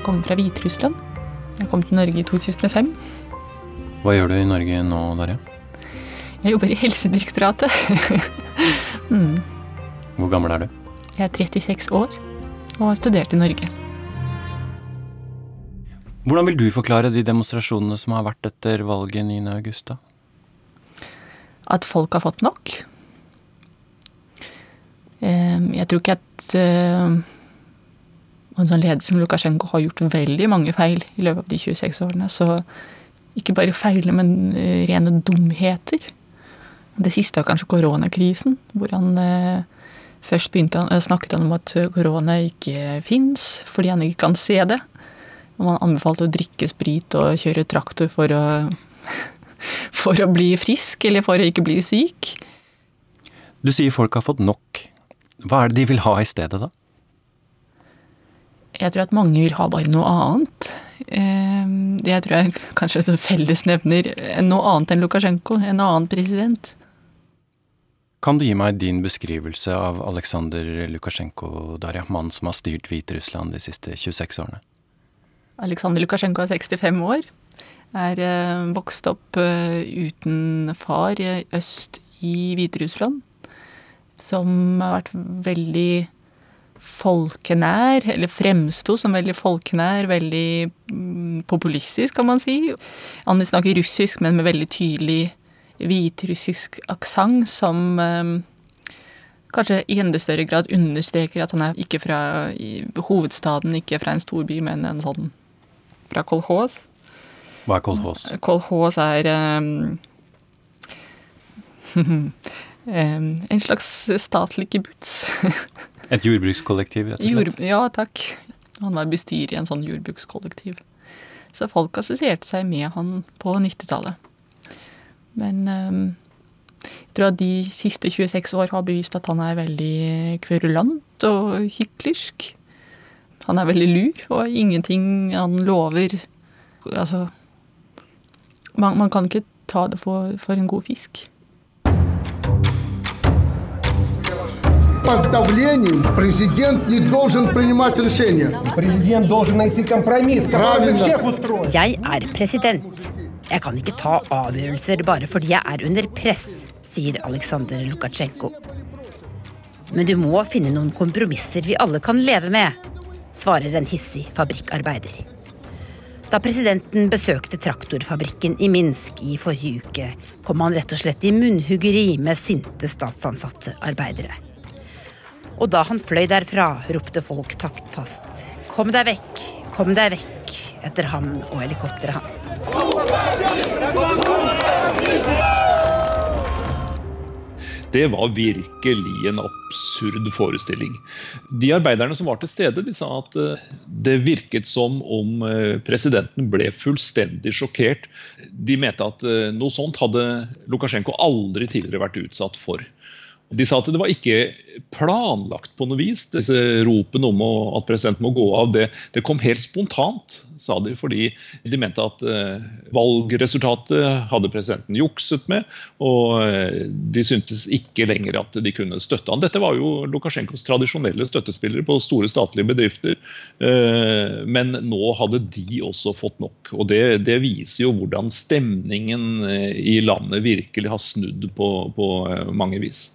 S23: Jeg kommer fra Hviterussland. Jeg kom til Norge i 2005.
S21: Hva gjør du i Norge nå, Daria?
S23: Jeg jobber i Helsedirektoratet. *laughs* mm.
S21: Hvor gammel er du?
S23: Jeg er 36 år og har studert i Norge.
S21: Hvordan vil du forklare de demonstrasjonene som har vært etter valget 9.8?
S23: At folk har fått nok. Jeg tror ikke at en sånn leder som Lukasjenko har gjort veldig mange feil i løpet av de 26 årene. Så ikke bare feil, men rene dumheter. Det siste var kanskje koronakrisen, hvor han først begynte han, snakket han om at korona ikke fins, fordi han ikke kan se det. Og man anbefalte å drikke sprit og kjøre traktor for å, *laughs* for å bli frisk, eller for å ikke bli syk.
S21: Du sier folk har fått nok. Hva er det de vil ha i stedet, da?
S23: Jeg tror at mange vil ha bare noe annet. Det jeg tror jeg kanskje er fellesnevner noe annet enn Lukasjenko. En annen president.
S21: Kan du gi meg din beskrivelse av Aleksandr Lukasjenko, Darja, mannen som har styrt Hviterussland de siste 26 årene?
S23: Aleksandr Lukasjenko er 65 år. Er vokst opp uten far øst i Hviterussland. Som har vært veldig folkenær, eller fremsto som veldig folkenær, veldig populistisk, kan man si. Han snakker russisk, men med veldig tydelig hviterussisk aksent som eh, kanskje i enda større grad understreker at han er ikke fra hovedstaden, ikke fra en storby, men en sånn fra kolhos.
S21: Hva er kolhos?
S23: Kolhos er *laughs* um, en slags statlig kibbutz. *laughs*
S21: Et jordbrukskollektiv, rett og slett?
S23: Jord, ja, takk. Han var bestyrer i en sånn jordbrukskollektiv. Så folk assosierte seg med han på 90-tallet. Men um, jeg tror at de siste 26 år har bevist at han er veldig kverulant og hyklersk. Han er veldig lur, og ingenting han lover Altså Man, man kan ikke ta det for, for en god fisk.
S24: Под давлением президент не должен принимать решения.
S25: Президент должен найти компромисс, который всех устроит.
S22: Jeg er president. Jeg kan ikke ta avgjørelser bare fordi jeg er under press, sier Aleksandr Lukasjenko. Men du må finne noen kompromisser vi alle kan leve med, svarer en hissig fabrikkarbeider. Da presidenten besøkte traktorfabrikken i Minsk i forrige uke, kom han rett og slett i munnhuggeri med sinte statsansatte arbeidere. Og da han fløy derfra, ropte folk taktfast 'Kom deg vekk, kom deg vekk' etter ham og helikopteret hans.
S26: Det var virkelig en absurd forestilling. De arbeiderne som var til stede, de sa at det virket som om presidenten ble fullstendig sjokkert. De mente at noe sånt hadde Lukasjenko aldri tidligere vært utsatt for. De sa at det var ikke planlagt på noe vis. Disse ropene om at presidenten må gå av, det, det kom helt spontant, sa de. Fordi de mente at uh, valgresultatet hadde presidenten jukset med. Og uh, de syntes ikke lenger at de kunne støtte han. Dette var jo Lukasjenkos tradisjonelle støttespillere på store statlige bedrifter. Uh, men nå hadde de også fått nok. Og det, det viser jo hvordan stemningen i landet virkelig har snudd på, på mange vis.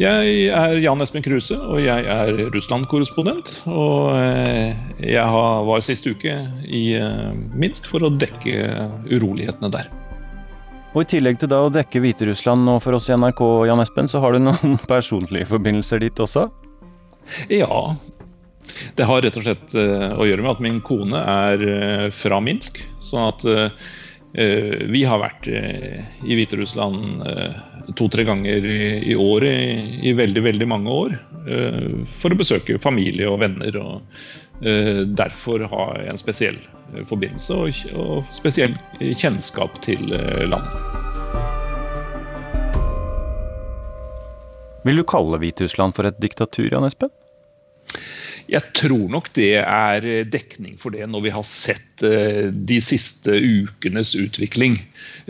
S26: Jeg er Jan Espen Kruse, og jeg er Russland-korrespondent. Og eh, jeg var sist uke i eh, Minsk for å dekke urolighetene der.
S21: Og I tillegg til da å dekke Hviterussland og for oss i NRK, Jan Espen, så har du noen *laughs* personlige forbindelser dit også?
S26: Ja. Det har rett og slett eh, å gjøre med at min kone er fra Minsk. sånn at vi har vært i Hviterussland to-tre ganger i, året i, veldig, veldig mange år. For å besøke familie og venner. og Derfor ha en spesiell forbindelse og, spesiell kjennskap til landet.
S21: Vil du kalle Hviterussland for et diktatur, Jan Espen?
S26: Jeg tror nok det er eh, dekning for det når vi har sett eh, de siste ukenes utvikling.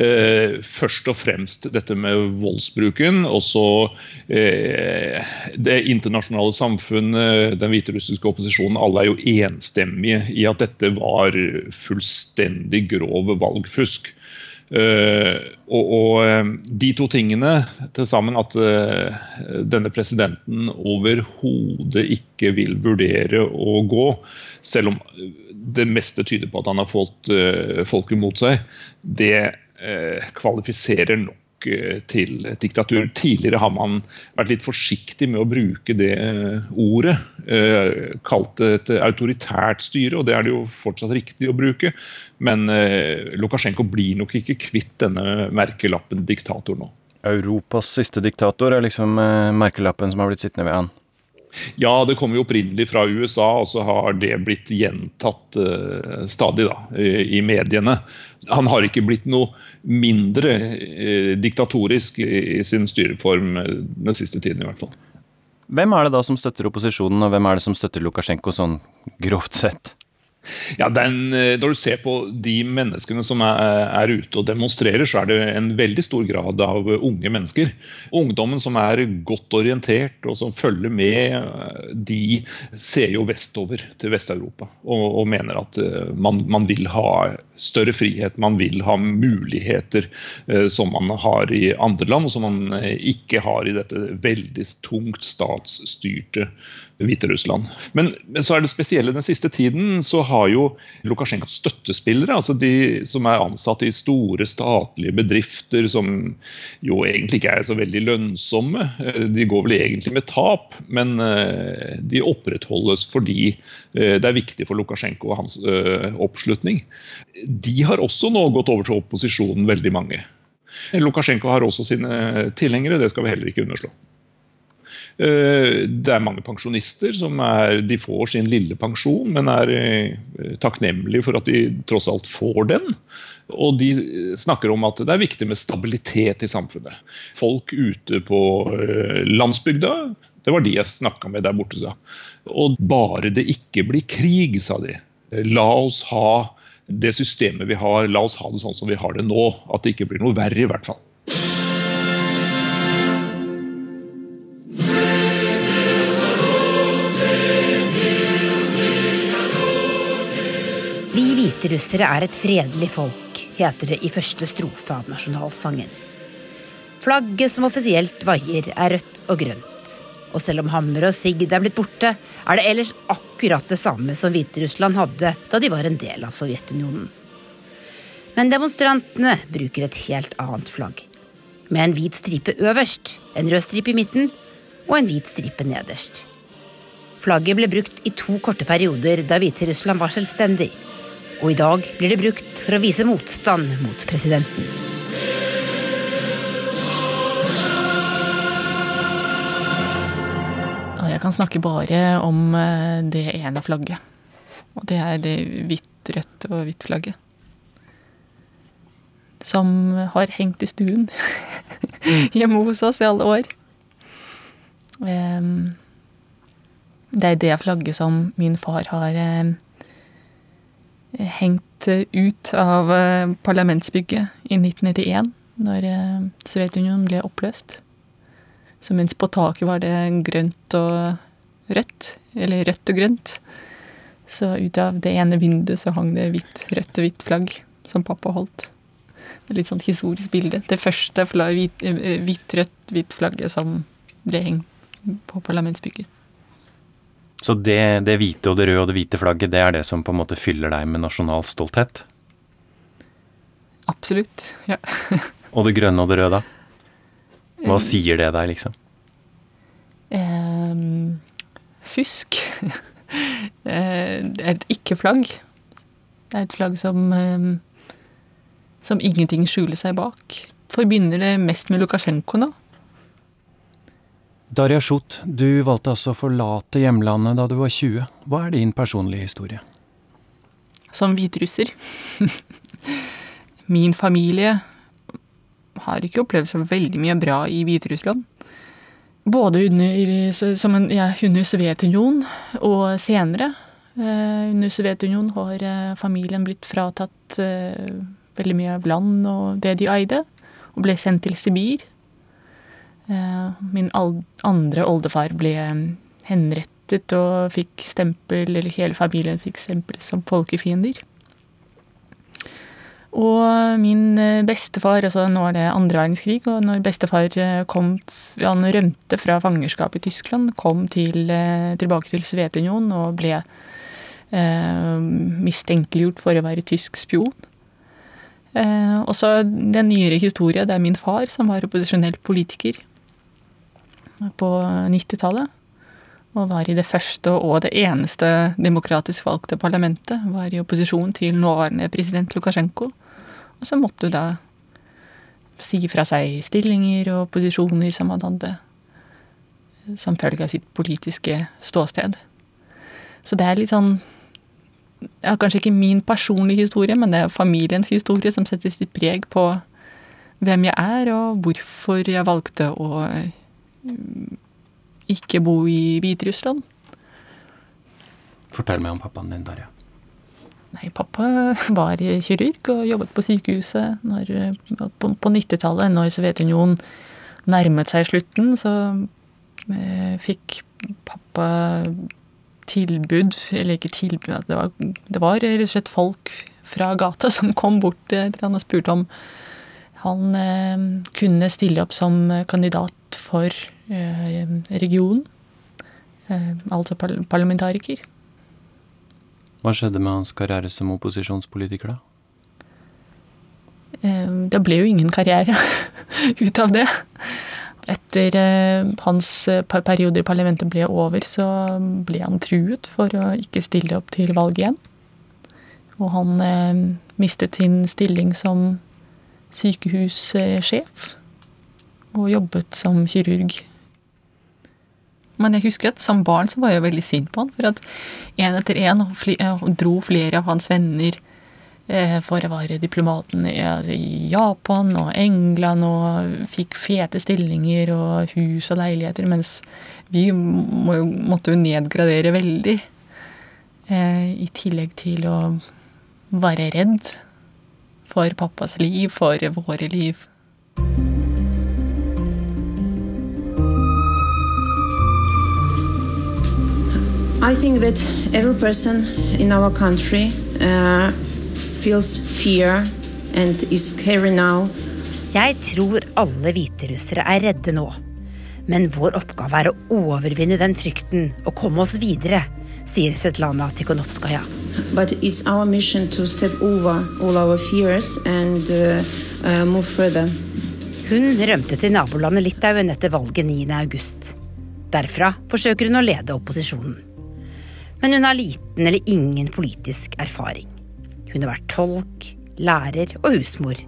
S26: Eh, først og fremst dette med voldsbruken, og så det internasjonale samfunnet, den hviterussiske opposisjonen. Alle er jo enstemmige i at dette var fullstendig grov valgfusk. Uh, og, og, eh, de to tingene til sammen, at uh, denne presidenten overhodet ikke vil vurdere å gå, selv om det meste tyder på at han har fått folket mot seg, det kvalifiserer nok Eh, til diktatur. Tidligere har man vært litt forsiktig med å bruke det eh, ordet. Eh, kalt det et autoritært styre, og det er det jo fortsatt riktig å bruke. Men Lukasjenko blir nok ikke kvitt denne merkelappen diktator nå.
S21: Europas siste diktator er liksom merkelappen som har blitt sittende ved han?
S26: Ja, det kommer jo opprinnelig fra USA, og så har det blitt gjentatt uh, stadig da, i, i, mediene. Han har ikke blitt noe mindre uh, diktatorisk i, i, sin styreform uh, den siste tiden, i hvert fall.
S21: Hvem er det da som støtter opposisjonen, og hvem er det som støtter Lukasjenko sånn grovt sett?
S26: Ja, den, eh, Når du ser på de menneskene som er, er, ute og demonstrerer, så er det en veldig stor grad av unge mennesker. Ungdommen som er godt orientert og som følger med, eh, de ser jo vestover til Vest-Europa og, og, mener at eh, man, man, vil ha større frihet, man vil ha muligheter eh, som man har i andre land, og som man ikke har i dette veldig tungt statsstyrte Hviterussland. Men, men, så er det spesielle den siste tiden, så har jo Lukasjenkos støttespillere, altså de som er ansatt i store statlige bedrifter som jo egentlig ikke er så veldig lønnsomme, eh, de går vel egentlig med tap, men eh, de opprettholdes fordi eh, det er viktig for Lukasjenko og hans oppslutning. De har også nå gått over til opposisjonen, veldig mange. Lukasjenko har også sine tilhengere, det skal vi heller ikke underslå. Eh, det er mange pensjonister som er, de får sin lille pensjon, men er eh, takknemlige for at de tross alt får den. Og de snakker om at det er viktig med stabilitet i samfunnet. Folk ute på eh, landsbygda, det var de jeg snakka med der borte, sa. Og bare det ikke blir krig, sa de. La oss ha det systemet vi har, la oss ha det sånn som vi har det nå. At det ikke blir noe verre, i hvert fall.
S22: Hviterussere er et fredelig folk, heter det i første strofe av nasjonalsangen. Flagget som offisielt vaier, er rødt og grønt. Og selv om hammer og sigd er blitt borte, er det ellers akkurat det samme som Hviterussland hadde da de var en del av Sovjetunionen. Men demonstrantene bruker et helt annet flagg. Med en hvit stripe øverst, en rød stripe i midten og en hvit stripe nederst. Flagget ble brukt i to korte perioder da Hviterussland var selvstendig og i dag blir det brukt for å vise motstand mot presidenten.
S23: Jeg kan snakke bare om eh, det ene flagget. Og det er det hvitt, rødt og hvitt flagget. som har hengt i stuen *laughs* hjemme hos oss i alle år. Um, det er det flagget som min far har um, hengt ut av uh, parlamentsbygget i 1991, når uh, Sovjetunionen ble oppløst. Så mens på taket var det grønt og rødt, eller rødt og grønt, så ut av det ene vinduet så hang det hvitt, rødt og hvitt flagg som pappa holdt. Det er litt sånn historisk bilde. Det første hvitt, hvitt, rødt, hvitt flagget som ble hengt på parlamentsbygget.
S21: Så det, det, hvite og det røde og det hvite flagget, det er det som på en måte fyller deg med nasjonal stolthet?
S23: Absolutt, ja. *laughs*
S21: og det grønne og det røde, da? Hva sier det deg, liksom?
S23: Um, fusk. *laughs* Eh, det er et ikke-flagg. Det er et flagg som um, som ingenting skjuler seg bak. Forbinder det mest med Lukasjenko nå.
S21: Darja Shut, du valgte altså å forlate hjemlandet da du var 20. Hva er din personlige historie?
S23: Som hviterusser. *laughs* Min familie har ikke opplevd så veldig mye bra i Hviterussland. Både under, som en, ja, under Sovjetunionen og senere. Eh, under Sovjetunionen har eh, familien blitt fratatt eh, veldig mye av land og det de eide, og ble sendt til Sibir. Eh, min andre oldefar ble eh, henrettet og fikk stempel, eller hele familien fikk stempel som folkefiender. Og min eh, bestefar, altså nå er det andre verdenskrig, og når bestefar kom Han rømte fra fangerskapet i Tyskland, kom til, tilbake til Sovjetunionen og ble eh, mistenkeliggjort for å være tysk spion. Eh, og så den nyere historie, det er min far som var opposisjonell politiker på 90-tallet. Og var i det første og det eneste demokratisk valgte parlamentet. Var i opposisjon til nåværende president Lukasjenko. Og så måtte du da si fra seg stillinger og posisjoner som han hadde som følge av sitt politiske ståsted. Så det er litt sånn ja, Kanskje ikke min personlige historie, men det er familiens historie som setter sitt preg på hvem jeg er, og hvorfor jeg valgte å ikke bo i Hviterussland.
S21: Fortell meg om pappaen din, Darja.
S23: Nei, pappa var kirurg og jobbet på sykehuset når, på, på 90-tallet. Når Sovjetunionen nærmet seg slutten, så eh, fikk pappa tilbud Eller ikke tilbud, det var, det var rett og slett folk fra gata som kom bort til han og spurte om han eh, kunne stille opp som kandidat for eh, regionen. Eh, altså par parlamentariker.
S21: Hva skjedde med hans karriere som opposisjonspolitiker, da?
S23: Det ble jo ingen karriere *laughs* ut av det. Etter hans periode i parlamentet ble over, så ble han truet for å ikke stille opp til valg igjen. Og han mistet sin stilling som sykehussjef og jobbet som kirurg men jeg husker at som barn så var jeg veldig sint på han, for at én etter én dro flere av hans venner eh, for å være diplomaten altså, i Japan og England og fikk fete stillinger og hus og leiligheter, mens vi måtte jo nedgradere veldig. Eh, I tillegg til å være redd for pappas liv, for våre liv.
S27: I think that every person in our country uh, feels fear and is scary now.
S22: Jeg tror alle hviterussere er redde nå. Men vår oppgave er å overvinne den frykten og komme oss videre, sier Svetlana Tikhonovskaja.
S27: But it's our mission to step over all our fears and uh, uh, move further.
S22: Hun rømte til nabolandet Litauen etter valget 9.8. Derfra forsøker hun å lede opposisjonen. Men hun har liten eller ingen politisk erfaring. Hun har vært tolk, lærer og husmor,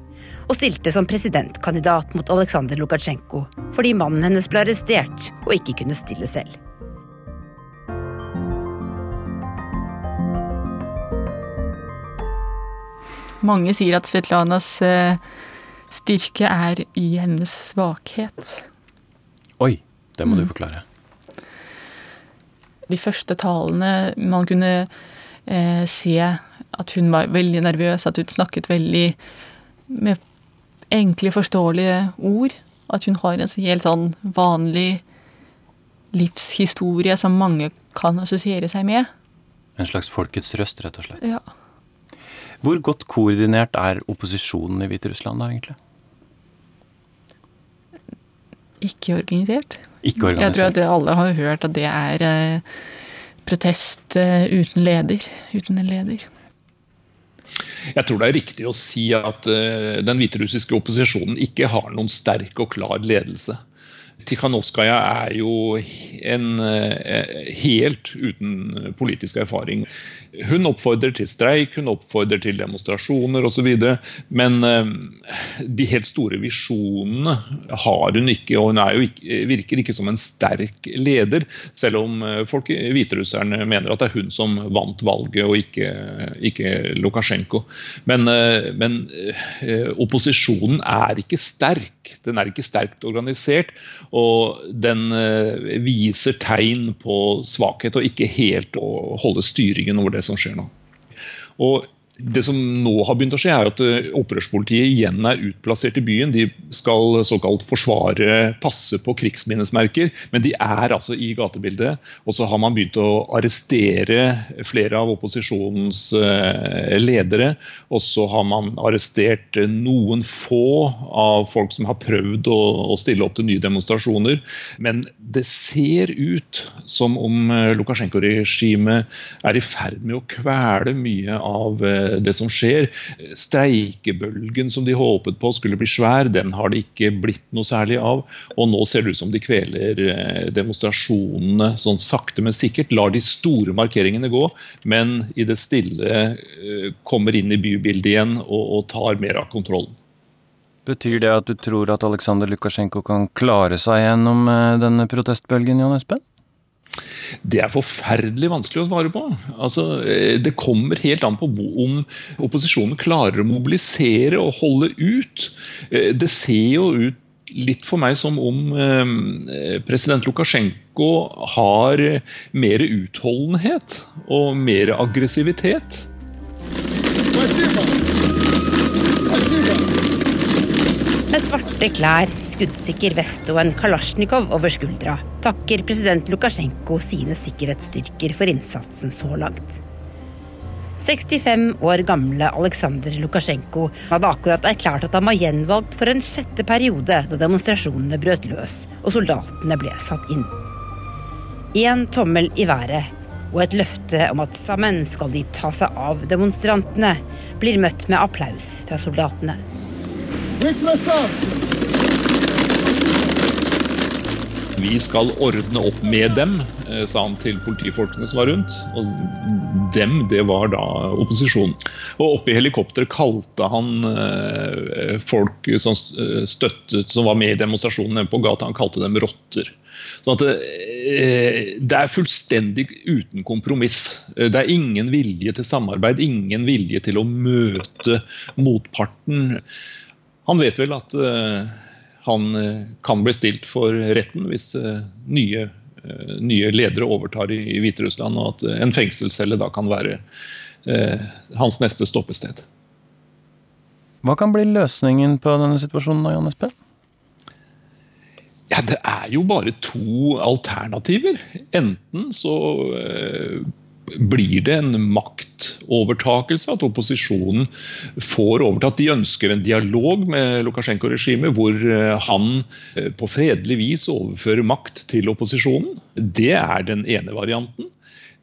S22: og stilte som presidentkandidat mot Aleksandr Lukasjenko fordi mannen hennes ble arrestert og ikke kunne stille selv.
S23: Mange sier at Svetlanas eh, styrke er i hennes svakhet.
S21: Oi, det må
S23: Mm.
S21: du forklare.
S23: De første talene Man kunne eh, se at hun var veldig nervøs, at hun snakket veldig med enkle, forståelige ord. At hun har en helt sånn vanlig livshistorie som mange kan assosiere seg med.
S21: En slags folkets røst, rett og slett.
S23: Ja.
S21: Hvor godt koordinert er opposisjonen i Hviterussland da, egentlig?
S23: Ikke organisert.
S21: Ikke
S23: Jeg tror at alle har hørt at det er eh, protest eh, uten leder. Uten en leder.
S26: Jeg tror det er riktig å si at eh, den hviterussiske opposisjonen ikke har noen sterk og klar ledelse. Tikhanovskaja er jo en eh, helt uten politisk erfaring. Hun oppfordrer til streik, hun oppfordrer til demonstrasjoner osv. Men eh, de helt store visjonene har hun ikke, og hun ikke, virker ikke som en sterk leder. Selv om eh, folk, hviterusserne mener at det er hun som vant valget, og ikke, ikke Lukasjenko. Men, men opposisjonen er ikke sterk. Den er ikke sterkt organisert. Og den eh, viser tegn på svakhet og ikke helt å holde styringen over det som skjer nå. Og det som nå har begynt å skje, er at eh, opprørspolitiet igjen er utplassert i byen. De skal såkalt forsvare, passe på krigsminnesmerker, men de er altså i gatebildet. Og så har man begynt å arrestere flere av opposisjonens eh, ledere. Og så har man arrestert eh, noen få av folk som har prøvd å, stille opp til nye demonstrasjoner. Men det ser ut som om Lukasjenko-regimet er i ferd med å kvele mye av det som skjer. Streikebølgen som de håpet på skulle bli svær, den har det ikke blitt noe særlig av. Og nå ser det ut som de kveler eh, demonstrasjonene sånn sakte, men sikkert. Lar de store markeringene gå, men i det stille eh, kommer inn i bybildet igjen og, og tar mer av kontrollen.
S21: Betyr det at du tror at Aleksandr Lukasjenko kan klare seg gjennom eh, denne protestbølgen, Jan Espen?
S26: Det er forferdelig vanskelig å svare på. Altså, eh, det kommer helt an på om opposisjonen klarer å mobilisere og holde ut. Eh, Det ser jo ut litt for meg som om eh, president Lukasjenko har mer utholdenhet og mer aggressivitet.
S22: Med svarte klær, skuddsikker vest og en kalasjnikov over skuldra takker president Lukasjenko sine sikkerhetsstyrker for innsatsen så langt. 65 år gamle Aleksandr Lukasjenko hadde akkurat erklært at han var gjenvalgt for en sjette periode da demonstrasjonene brøt løs og soldatene ble satt inn. Én tommel i været og et løfte om at sammen skal de ta seg av demonstrantene, blir møtt med applaus fra soldatene.
S26: Vi skal ordne opp med dem, eh, sa han til politifolkene som var rundt. Og dem, det var da opposisjonen. Og oppe i helikopteret kalte han eh, folk som eh, støttet, som var med i demonstrasjonen på gata, han kalte dem rotter. Sånn at det, er fullstendig uten kompromiss. Det er ingen vilje til samarbeid, ingen vilje til å møte motparten. Han vet vel at eh, han eh, kan bli stilt for retten hvis eh, nye, nye ledere overtar i, i Hviterussland, og at en fengselscelle da kan være hans neste stoppested.
S21: Hva kan bli løsningen på denne situasjonen, da, Jan Espen?
S26: Ja, Det er jo bare to alternativer. Enten så blir det en maktovertakelse, at opposisjonen får overtatt. De ønsker en dialog med Lukasjenko-regimet, hvor eh, han eh, på fredelig vis overfører makt til opposisjonen. Det er den ene varianten.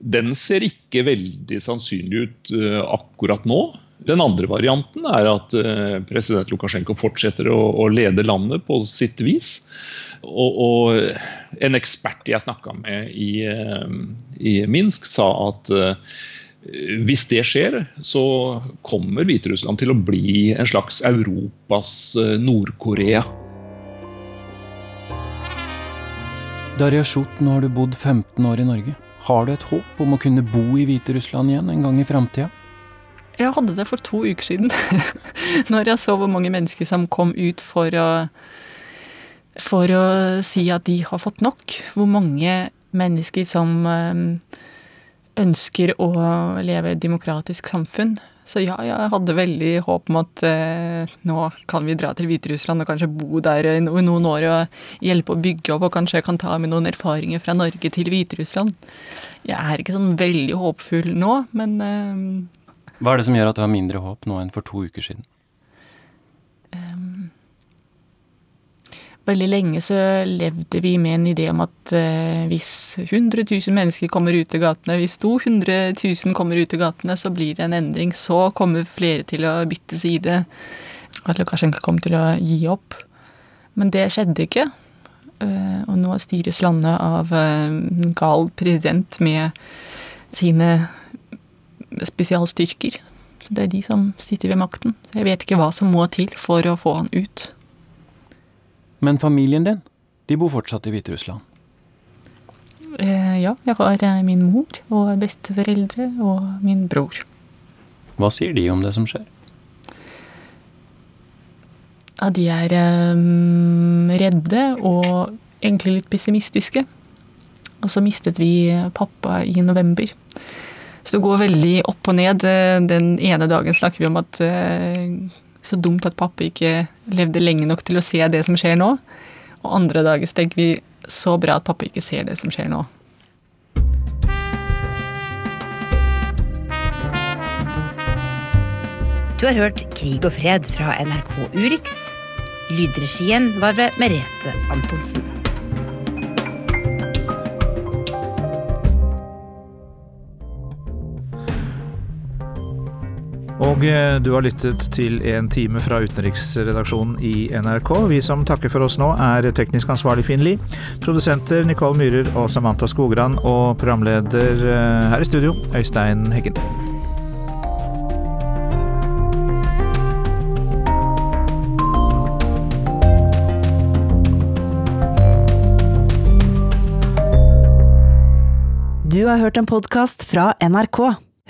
S26: Den ser ikke veldig sannsynlig ut eh, akkurat nå. Den andre varianten er at president Lukasjenko fortsetter å lede landet på sitt vis. Og, og en ekspert jeg snakka med i, eh, i Minsk, sa at eh, hvis det skjer, så kommer Hviterussland til å bli en slags Europas eh, Nord-Korea.
S21: Darja Sjot, nå har du bodd 15 år i Norge. Har du et håp om å kunne bo i Hviterussland igjen en gang i framtida?
S23: Jeg hadde det for to uker siden. *laughs* Når jeg så hvor mange mennesker som kom ut for å For å si at de har fått nok. Hvor mange mennesker som eh, ønsker å leve i et demokratisk samfunn. Så ja, jeg hadde veldig håp om at eh, nå kan vi dra til Hviterussland og kanskje bo der i noen år og hjelpe å bygge opp, og kanskje jeg kan ta med noen erfaringer fra Norge til Hviterussland. Jeg er ikke sånn veldig håpfull nå, men eh,
S21: Hva er det som gjør at du har mindre håp nå enn for to uker siden?
S23: Veldig lenge så levde vi med en idé om at eh, hvis 100 000 mennesker kommer ut i gatene, hvis 200 000 kommer ut i gatene, så blir det en endring. Så kommer flere til å bytte side. At Lukasjenko kommer til å gi opp. Men det skjedde ikke. Eh, og nå styres landet av eh, en gal president med sine spesialstyrker. Så det er de som sitter ved makten. Så jeg vet ikke hva som må til for å få han ut.
S21: Men familien din, de bor fortsatt i Hviterussland?
S23: Eh, ja, jeg har eh, min mor og besteforeldre og min bror.
S21: Hva sier de om det som skjer?
S23: Ja, de er eh, redde og egentlig litt pessimistiske. Og så mistet vi pappa i november. Så det går veldig opp og ned. Den ene dagen snakker vi om at så dumt at pappa ikke levde lenge nok til å se det som skjer nå. Og andre dager så tenker vi så bra at pappa ikke ser det som skjer nå.
S22: Du har hørt Krig og fred fra NRK Urix. Lydregien var ved Merete Antonsen.
S2: Og eh, du har lyttet til en time fra utenriksredaksjonen i NRK. Vi som takker for oss nå, er teknisk ansvarlig Finn Lie, produsenter Nicole Myhrer og Samantha Skogran, og programleder eh, her i studio, Øystein Heggen.
S28: Du har hørt en podkast fra NRK.